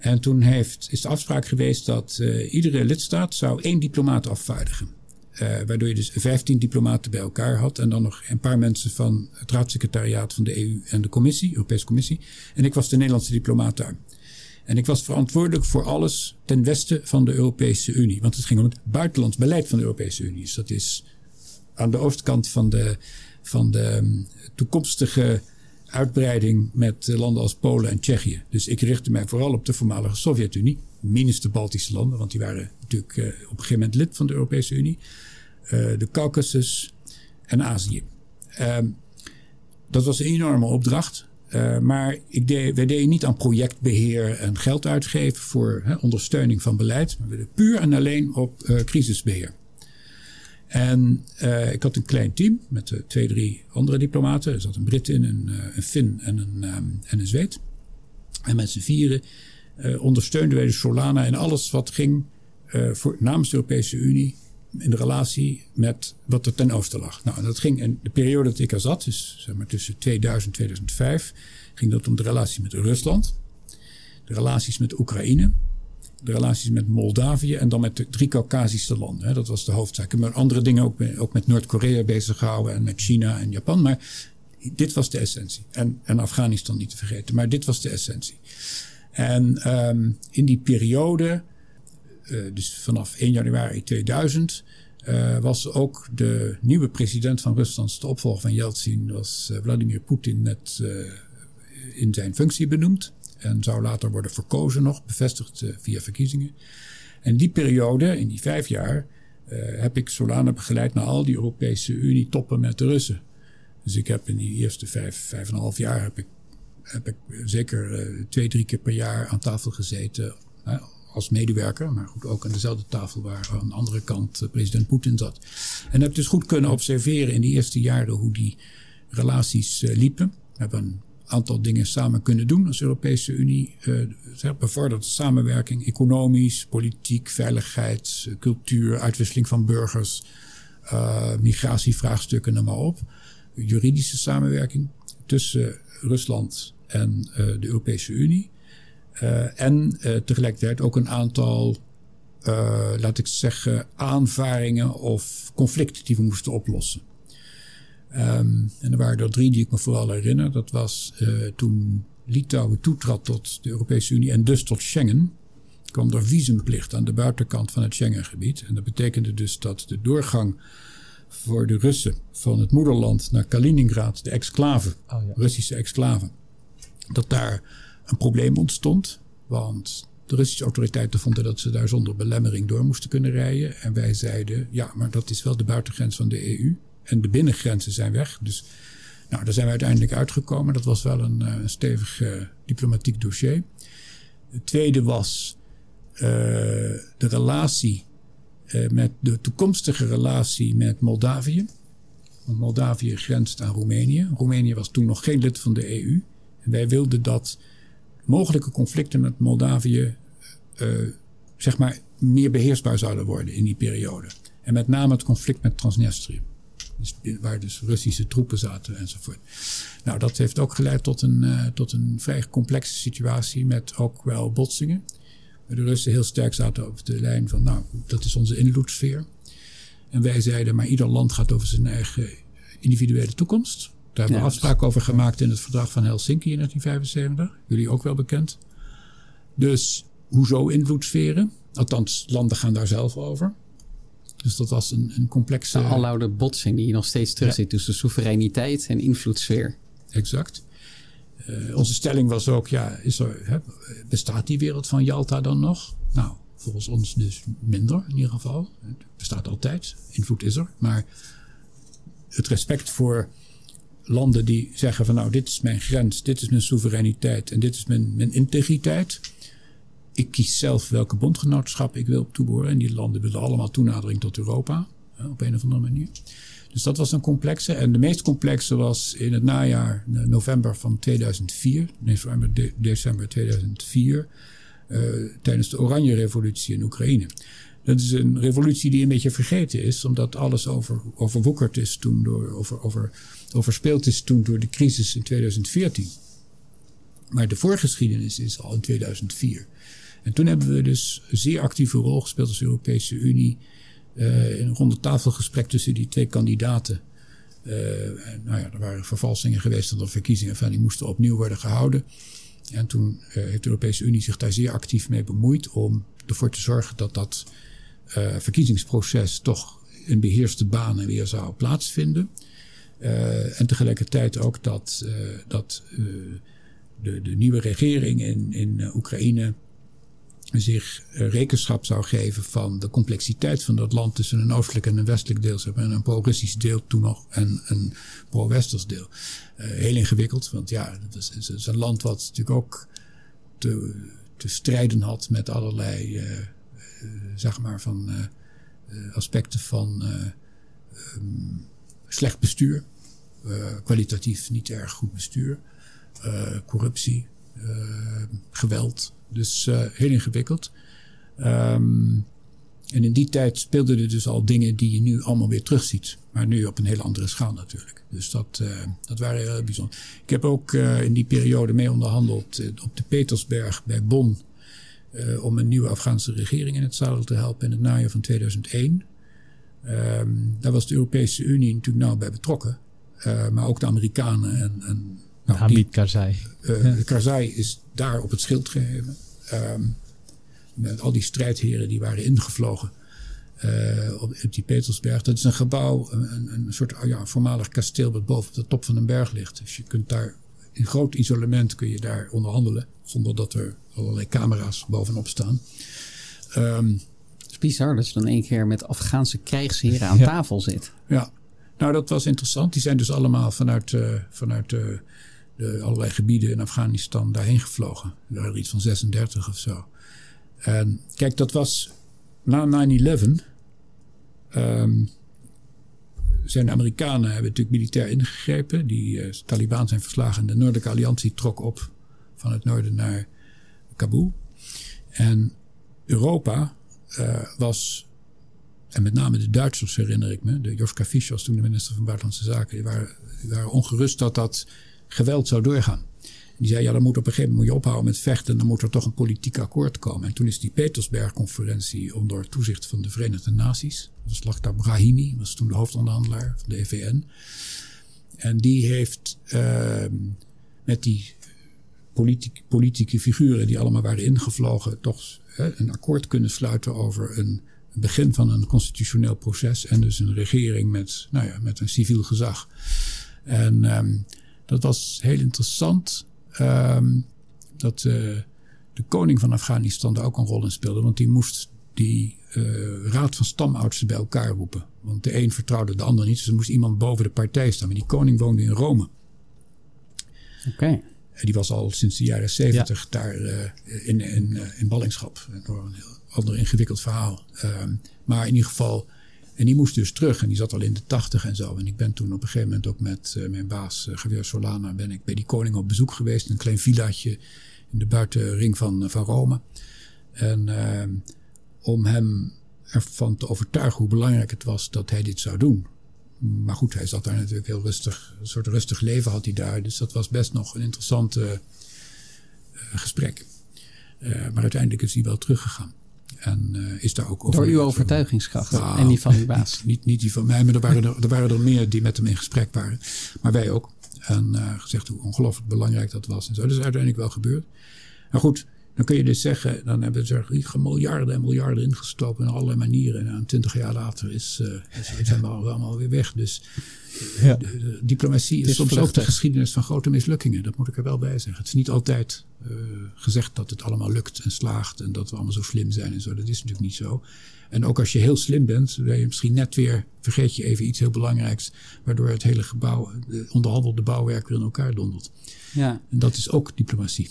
En toen heeft, is de afspraak geweest dat uh, iedere lidstaat zou één diplomaat afvaardigen. Uh, waardoor je dus 15 diplomaten bij elkaar had. En dan nog een paar mensen van het raadssecretariaat van de EU en de Commissie, Europese Commissie. En ik was de Nederlandse diplomaat daar. En ik was verantwoordelijk voor alles ten westen van de Europese Unie. Want het ging om het buitenlands beleid van de Europese Unie. Dus dat is aan de oostkant van de, van de ehm, toekomstige uitbreiding met landen als Polen en Tsjechië. Dus ik richtte mij vooral op de voormalige Sovjet-Unie. Minus de Baltische landen, want die waren natuurlijk uh, op een gegeven moment lid van de Europese Unie. Uh, de Caucasus en Azië. Uh, dat was een enorme opdracht. Maar ik deed, wij deden niet aan projectbeheer en geld uitgeven voor hè, ondersteuning van beleid. Maar we deden puur en alleen op crisisbeheer. En uh, ik had een klein team met twee, drie andere diplomaten. Er zat een Brit in, een, een Fin en een, um, en een Zweed. En met z'n vieren ondersteunden wij de Solana in alles wat ging voor, namens de Europese Unie in de relatie met wat er ten oosten lag. Nou, dat ging in de periode dat ik er zat, dus zeg maar tussen 2000 en 2005, ging dat om de relatie met Rusland, de relaties met Oekraïne, de relaties met Moldavië en dan met de drie Caucasische landen. Dat was de hoofdzaak. Maar andere dingen ook, ook met Noord-Korea bezig gehouden en met China en Japan. Maar dit was de essentie. En, en Afghanistan niet te vergeten. Maar dit was de essentie. En um, in die periode uh, dus vanaf 1 januari 2000, uh, was ook de nieuwe president van Rusland, de opvolger van Yeltsin, was uh, Vladimir Poetin net in zijn functie benoemd. En zou later worden verkozen nog, bevestigd via verkiezingen. En die periode, in die vijf jaar, heb ik Solana begeleid naar al die Europese Unie-toppen met de Russen. Dus ik heb in die eerste vijf, vijf en een half jaar heb ik, heb ik zeker twee, drie keer per jaar aan tafel gezeten als medewerker, maar goed, ook aan dezelfde tafel waar aan de andere kant eh, president Poetin zat. En heb dus goed kunnen observeren in die eerste jaren hoe die relaties liepen. We hebben een aantal dingen samen kunnen doen als Europese Unie. Uh, bevorderd samenwerking, economisch, politiek, veiligheid, cultuur, uitwisseling van burgers, uh, migratievraagstukken, noem maar op. Juridische samenwerking tussen Rusland en de Europese Unie. En tegelijkertijd ook een aantal, laat ik zeggen, aanvaringen of conflicten die we moesten oplossen. Um, en er waren er drie die ik me vooral herinner. Dat was toen Litouwen toetrad tot de Europese Unie en dus tot Schengen. kwam er visumplicht aan de buitenkant van het Schengengebied. En dat betekende dus dat de doorgang voor de Russen van het moederland naar Kaliningrad, de exclave, oh, ja. Russische exclave, dat daar een probleem ontstond. Want de Russische autoriteiten vonden dat ze daar zonder belemmering door moesten kunnen rijden. En wij zeiden, ja, maar dat is wel de buitengrens van de EU. En de binnengrenzen zijn weg. Dus nou, daar zijn we uiteindelijk uitgekomen. Dat was wel een, eh, stevig uh, diplomatiek dossier. Het tweede was uh, de relatie met de toekomstige relatie met Moldavië. Want Moldavië grenst aan Roemenië. Roemenië was toen nog geen lid van de EU. En wij wilden dat mogelijke conflicten met Moldavië zeg maar meer beheersbaar zouden worden in die periode. En met name het conflict met Transnistrië. Dus, waar dus Russische troepen zaten enzovoort. Nou, dat heeft ook geleid tot een, uh, tot een vrij complexe situatie met ook wel botsingen. De Russen heel sterk zaten op de lijn van, nou, dat is onze invloedssfeer. En wij zeiden, maar ieder land gaat over zijn eigen individuele toekomst. Daar hebben we afspraken over gemaakt in het verdrag van Helsinki in 1975. Jullie ook wel bekend. Dus hoezo invloedssferen? Althans, landen gaan daar zelf over. Dus dat was een, een complexe... De aloude botsing die je nog steeds terug ziet tussen soevereiniteit en invloedssfeer. Exact. Uh, onze stelling was ook, ja, is er, hè, bestaat die wereld van Jalta dan nog? Nou, volgens ons dus minder in ieder geval. Het bestaat altijd, invloed is er. Maar het respect voor landen die zeggen van nou, dit is mijn grens, dit is mijn soevereiniteit en dit is mijn, mijn integriteit ik kies zelf welke bondgenootschap ik wil toebehoren. En die landen willen allemaal toenadering tot Europa. op een of andere manier. Dus dat was een complexe. En de meest complexe was in het najaar, november van 2004. November, de, december 2004. Uh, eh, tijdens de Oranje Revolutie in Oekraïne. Dat is een revolutie die een beetje vergeten is, omdat alles over, overwoekerd is toen door, over, over, overspeeld is toen door de crisis in 2014. Maar de voorgeschiedenis is al in 2004. En toen hebben we dus een zeer actieve rol gespeeld als Europese Unie. Uh, in een ronde tafelgesprek tussen die twee kandidaten. En, nou ja, er waren vervalsingen geweest dat de verkiezingen van die moesten opnieuw worden gehouden. En toen uh, heeft de Europese Unie zich daar zeer actief mee bemoeid om ervoor te zorgen dat dat verkiezingsproces toch in beheerste banen weer zou plaatsvinden. en tegelijkertijd ook dat, dat de, de, nieuwe regering in, in Oekraïne zich eh, rekenschap zou geven van de complexiteit van dat land tussen een oostelijk en een westelijk deel. Maar, een pro-Russisch deel toen nog en een pro-Westers deel. Uh, heel ingewikkeld, want ja, het is, een land wat natuurlijk ook te, te strijden had met allerlei, uh, zeg maar, van aspecten van um, slecht bestuur, kwalitatief niet erg goed bestuur, corruptie, geweld. Dus uh, heel ingewikkeld. Um, en in die tijd speelden er dus al dingen die je nu allemaal weer terugziet. Maar nu op een hele andere schaal natuurlijk. Dus dat, uh, dat waren heel bijzonder. Ik heb ook uh, in die periode mee onderhandeld op de Petersberg bij Bonn. om een nieuwe Afghaanse regering in het zadel te helpen in het najaar van 2001. Um, ehm, daar was de Europese Unie natuurlijk nauw bij betrokken. maar ook de Amerikanen en, en nou, Hamid Karzai. Uh, Karzai is daar op het schild geheven. Um, met al die strijdheren die waren ingevlogen uh, op, op, die Petersberg. Dat is een gebouw, een, een soort ja, voormalig kasteel wat boven op de top van een berg ligt. Dus je kunt daar in groot isolement kun je daar onderhandelen. Zonder dat er allerlei camera's bovenop staan. Um, het is bizar dat je dan één keer met Afghaanse krijgsheren aan tafel zit. Ja, nou dat was interessant. Die zijn dus allemaal vanuit, uh, vanuit uh, de allerlei gebieden in Afghanistan daarheen gevlogen. Er iets van 36 of zo. En kijk, dat was na 9-11. Um, zijn de Amerikanen hebben natuurlijk militair ingegrepen. Die uh, Taliban zijn verslagen en de Noordelijke Alliantie trok op van het noorden naar Kabul. En Europa uh, was, en met name de Duitsers herinner ik me, de Joschka Fischer was toen de minister van Buitenlandse Zaken, die waren, die waren ongerust dat dat geweld zou doorgaan. Die zei, ja, dan moet op een gegeven moment je ophouden met vechten. Dan moet er toch een politiek akkoord komen. En toen is die Petersberg-conferentie onder toezicht van de Verenigde Naties. Dat was Lakhdar Brahimi, was toen de hoofdonderhandelaar van de EVN. En die heeft uh, met die politiek, politieke figuren die allemaal waren ingevlogen, toch een akkoord kunnen sluiten over een, begin van een constitutioneel proces. En dus een regering met, nou ja, met een civiel gezag. En um, dat was heel interessant. Um, dat uh, de koning van Afghanistan daar ook een rol in speelde. Want die moest die uh, raad van stamoudsten bij elkaar roepen. Want de een vertrouwde de ander niet. Dus er moest iemand boven de partij staan. Maar die koning woonde in Rome. Oké. En die was al sinds de jaren zeventig daar uh, in, in, in ballingschap. Door een heel ander ingewikkeld verhaal. Um, maar in ieder geval, en die moest dus terug. En die zat al in de tachtig en zo. En ik ben toen op een gegeven moment ook met uh, mijn baas Javier Solana... ben ik bij die koning op bezoek geweest. Een klein villaatje in de buitenring van, van Rome. En om hem ervan te overtuigen hoe belangrijk het was dat hij dit zou doen. Maar goed, hij zat daar natuurlijk heel rustig. Een soort rustig leven had hij daar. Dus dat was best nog een interessant uh, gesprek. Uh, maar uiteindelijk is hij wel teruggegaan. En uh, is daar ook over. Door uw overtuigingskracht nou, en die van uw baas. Niet, niet, niet, die van mij, maar er waren er, er waren er meer die met hem in gesprek waren. Maar wij ook. En gezegd hoe ongelooflijk belangrijk dat was. En zo. Dat is uiteindelijk wel gebeurd. Maar goed, dan kun je dus zeggen, dan hebben ze er miljarden en miljarden ingestoken in allerlei manieren. En twintig jaar later is, uh, is, zijn we allemaal weer weg. Dus ja. de, de, diplomatie is, is soms vluchtig. ook de geschiedenis van grote mislukkingen. Dat moet ik er wel bij zeggen. Het is niet altijd uh, gezegd dat het allemaal lukt en slaagt en dat we allemaal zo slim zijn en zo. Dat is natuurlijk niet zo. En ook als je heel slim bent, ben je misschien net weer, vergeet je even iets heel belangrijks, waardoor het hele gebouw, de onderhandelde bouwwerk weer in elkaar dondert. Ja. En dat is ook diplomatie.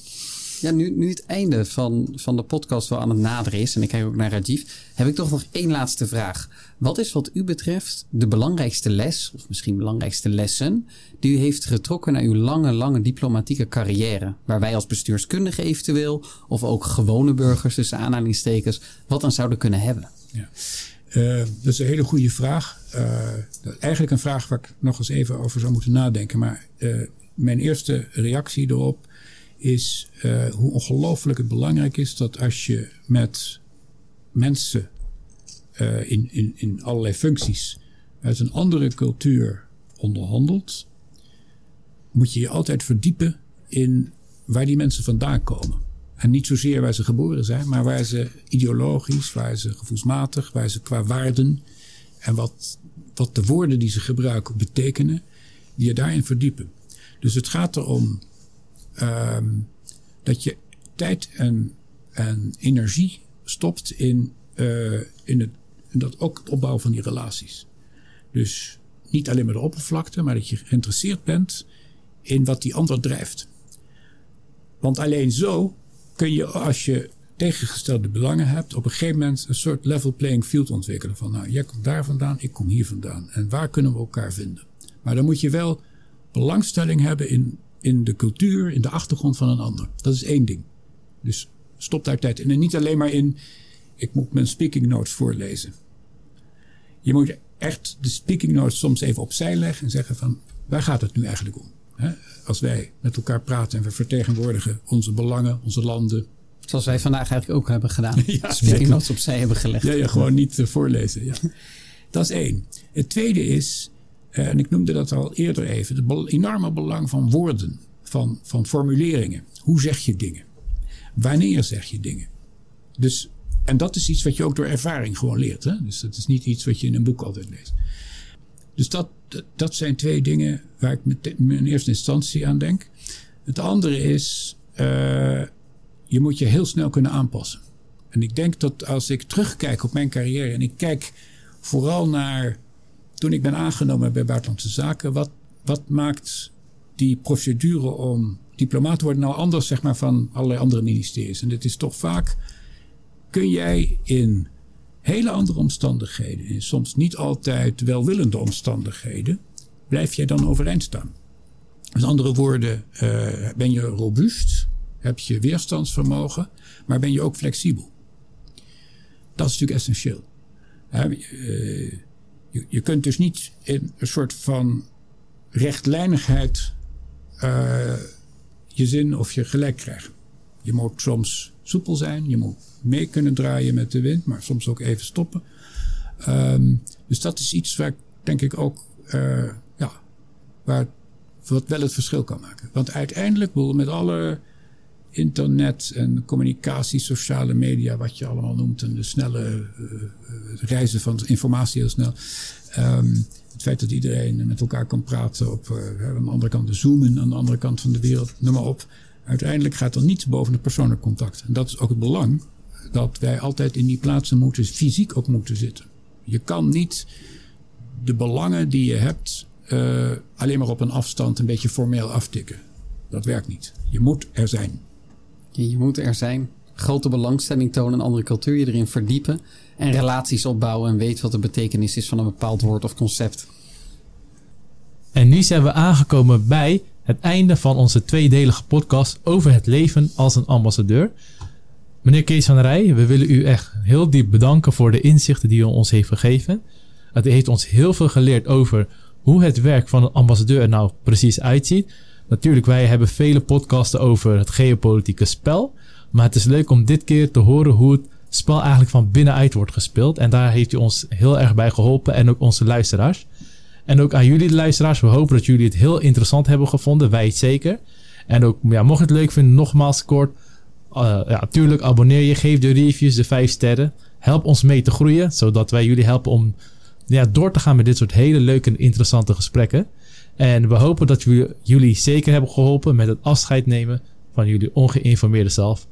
Ja, nu, het einde van, van de podcast wel aan het naderen is, en ik kijk ook naar Rajiv, heb ik toch nog één laatste vraag. Wat is wat u betreft de belangrijkste les, of misschien belangrijkste lessen, die u heeft getrokken naar uw lange, lange diplomatieke carrière? Waar wij als bestuurskundige eventueel, of ook gewone burgers tussen aanhalingstekens, wat dan zouden kunnen hebben? Ja. Uh, dat is een hele goede vraag. Uh, eigenlijk een vraag waar ik nog eens even over zou moeten nadenken. Maar uh, mijn eerste reactie erop is uh, hoe ongelooflijk het belangrijk is dat als je met mensen uh, in, in, in allerlei functies uit een andere cultuur onderhandelt, moet je je altijd verdiepen in waar die mensen vandaan komen. En niet zozeer waar ze geboren zijn, maar waar ze ideologisch, waar ze gevoelsmatig, waar ze qua waarden en wat, wat de woorden die ze gebruiken betekenen, die je daarin verdiepen. Dus het gaat erom um, dat je tijd en, en energie stopt in, uh, in, het, in dat ook het opbouwen van die relaties. Dus niet alleen maar de oppervlakte, maar dat je geïnteresseerd bent in wat die ander drijft. Want alleen zo kun je, als je tegengestelde belangen hebt, op een gegeven moment een soort level playing field ontwikkelen. Van nou, jij komt daar vandaan, ik kom hier vandaan. En waar kunnen we elkaar vinden? Maar dan moet je wel belangstelling hebben in in de cultuur, in de achtergrond van een ander. Dat is één ding. Dus stop daar tijd in. En niet alleen maar in, ik moet mijn speaking notes voorlezen. Je moet echt de speaking notes soms even opzij leggen en zeggen van, waar gaat het nu eigenlijk om? Als wij met elkaar praten en we vertegenwoordigen onze belangen, onze landen. Zoals wij vandaag eigenlijk ook hebben gedaan. ja, speaking notes opzij hebben gelegd. Ja, ja gewoon niet uh, voorlezen. Ja. Dat is één. Het tweede is, en ik noemde dat al eerder even, het enorme belang van woorden, van, van formuleringen. Hoe zeg je dingen? Wanneer zeg je dingen? Dus, en dat is iets wat je ook door ervaring gewoon leert. Hè? Dus dat is niet iets wat je in een boek altijd leest. Dus dat, dat zijn twee dingen waar ik met, in eerste instantie aan denk. Het andere is, uh, je moet je heel snel kunnen aanpassen. En ik denk dat als ik terugkijk op mijn carrière en ik kijk vooral naar toen ik ben aangenomen bij Buitenlandse Zaken, wat, wat maakt die procedure om diplomaat te worden nou anders zeg maar, van allerlei andere ministeries? En dit is toch vaak, kun jij in hele andere omstandigheden, in soms niet altijd welwillende omstandigheden, blijf jij dan overeind staan? Met andere woorden, uh, ben je robuust, heb je weerstandsvermogen, maar ben je ook flexibel? Dat is natuurlijk essentieel. Uh, je, je kunt dus niet in een soort van rechtlijnigheid uh, je zin of je gelijk krijgen. Je moet soms soepel zijn, je moet mee kunnen draaien met de wind, maar soms ook even stoppen. Um, dus dat is iets waar ik denk ik ook, uh, ja, waar wat wel het verschil kan maken. Want uiteindelijk, met alle internet en communicatie, sociale media, wat je allemaal noemt, en de snelle uh, reizen van informatie heel snel. Um, het feit dat iedereen met elkaar kan praten op uh, aan de andere kant de zoomen, aan de andere kant van de wereld, noem maar op. Uiteindelijk gaat er niets boven het persoonlijk contact. En dat is ook het belang dat wij altijd in die plaatsen moeten, fysiek ook moeten zitten. Je kan niet de belangen die je hebt alleen maar op een afstand een beetje formeel aftikken. Dat werkt niet. Je moet er zijn. Je, moet er zijn. Grote belangstelling tonen, een andere cultuur, je erin verdiepen. En relaties opbouwen en weet wat de betekenis is van een bepaald woord of concept. En nu zijn we aangekomen bij het einde van onze tweedelige podcast over het leven als een ambassadeur. Meneer Kees van Rij, we willen u echt heel diep bedanken voor de inzichten die u ons heeft gegeven. Het heeft ons heel veel geleerd over hoe het werk van een ambassadeur er nou precies uitziet. Natuurlijk, wij hebben vele podcasten over het geopolitieke spel. Maar het is leuk om dit keer te horen hoe het spel eigenlijk van binnenuit wordt gespeeld. En daar heeft u ons heel erg bij geholpen en ook onze luisteraars. En ook aan jullie de luisteraars, we hopen dat jullie het heel interessant hebben gevonden. Wij het zeker. En ook, ja, mocht je het leuk vinden, nogmaals kort. Uh, ja, tuurlijk, abonneer je, geef de reviews de 5 sterren. Help ons mee te groeien, zodat wij jullie helpen om ja, door te gaan met dit soort hele leuke en interessante gesprekken. En we hopen dat we jullie zeker hebben geholpen met het afscheid nemen van jullie ongeïnformeerde zelf.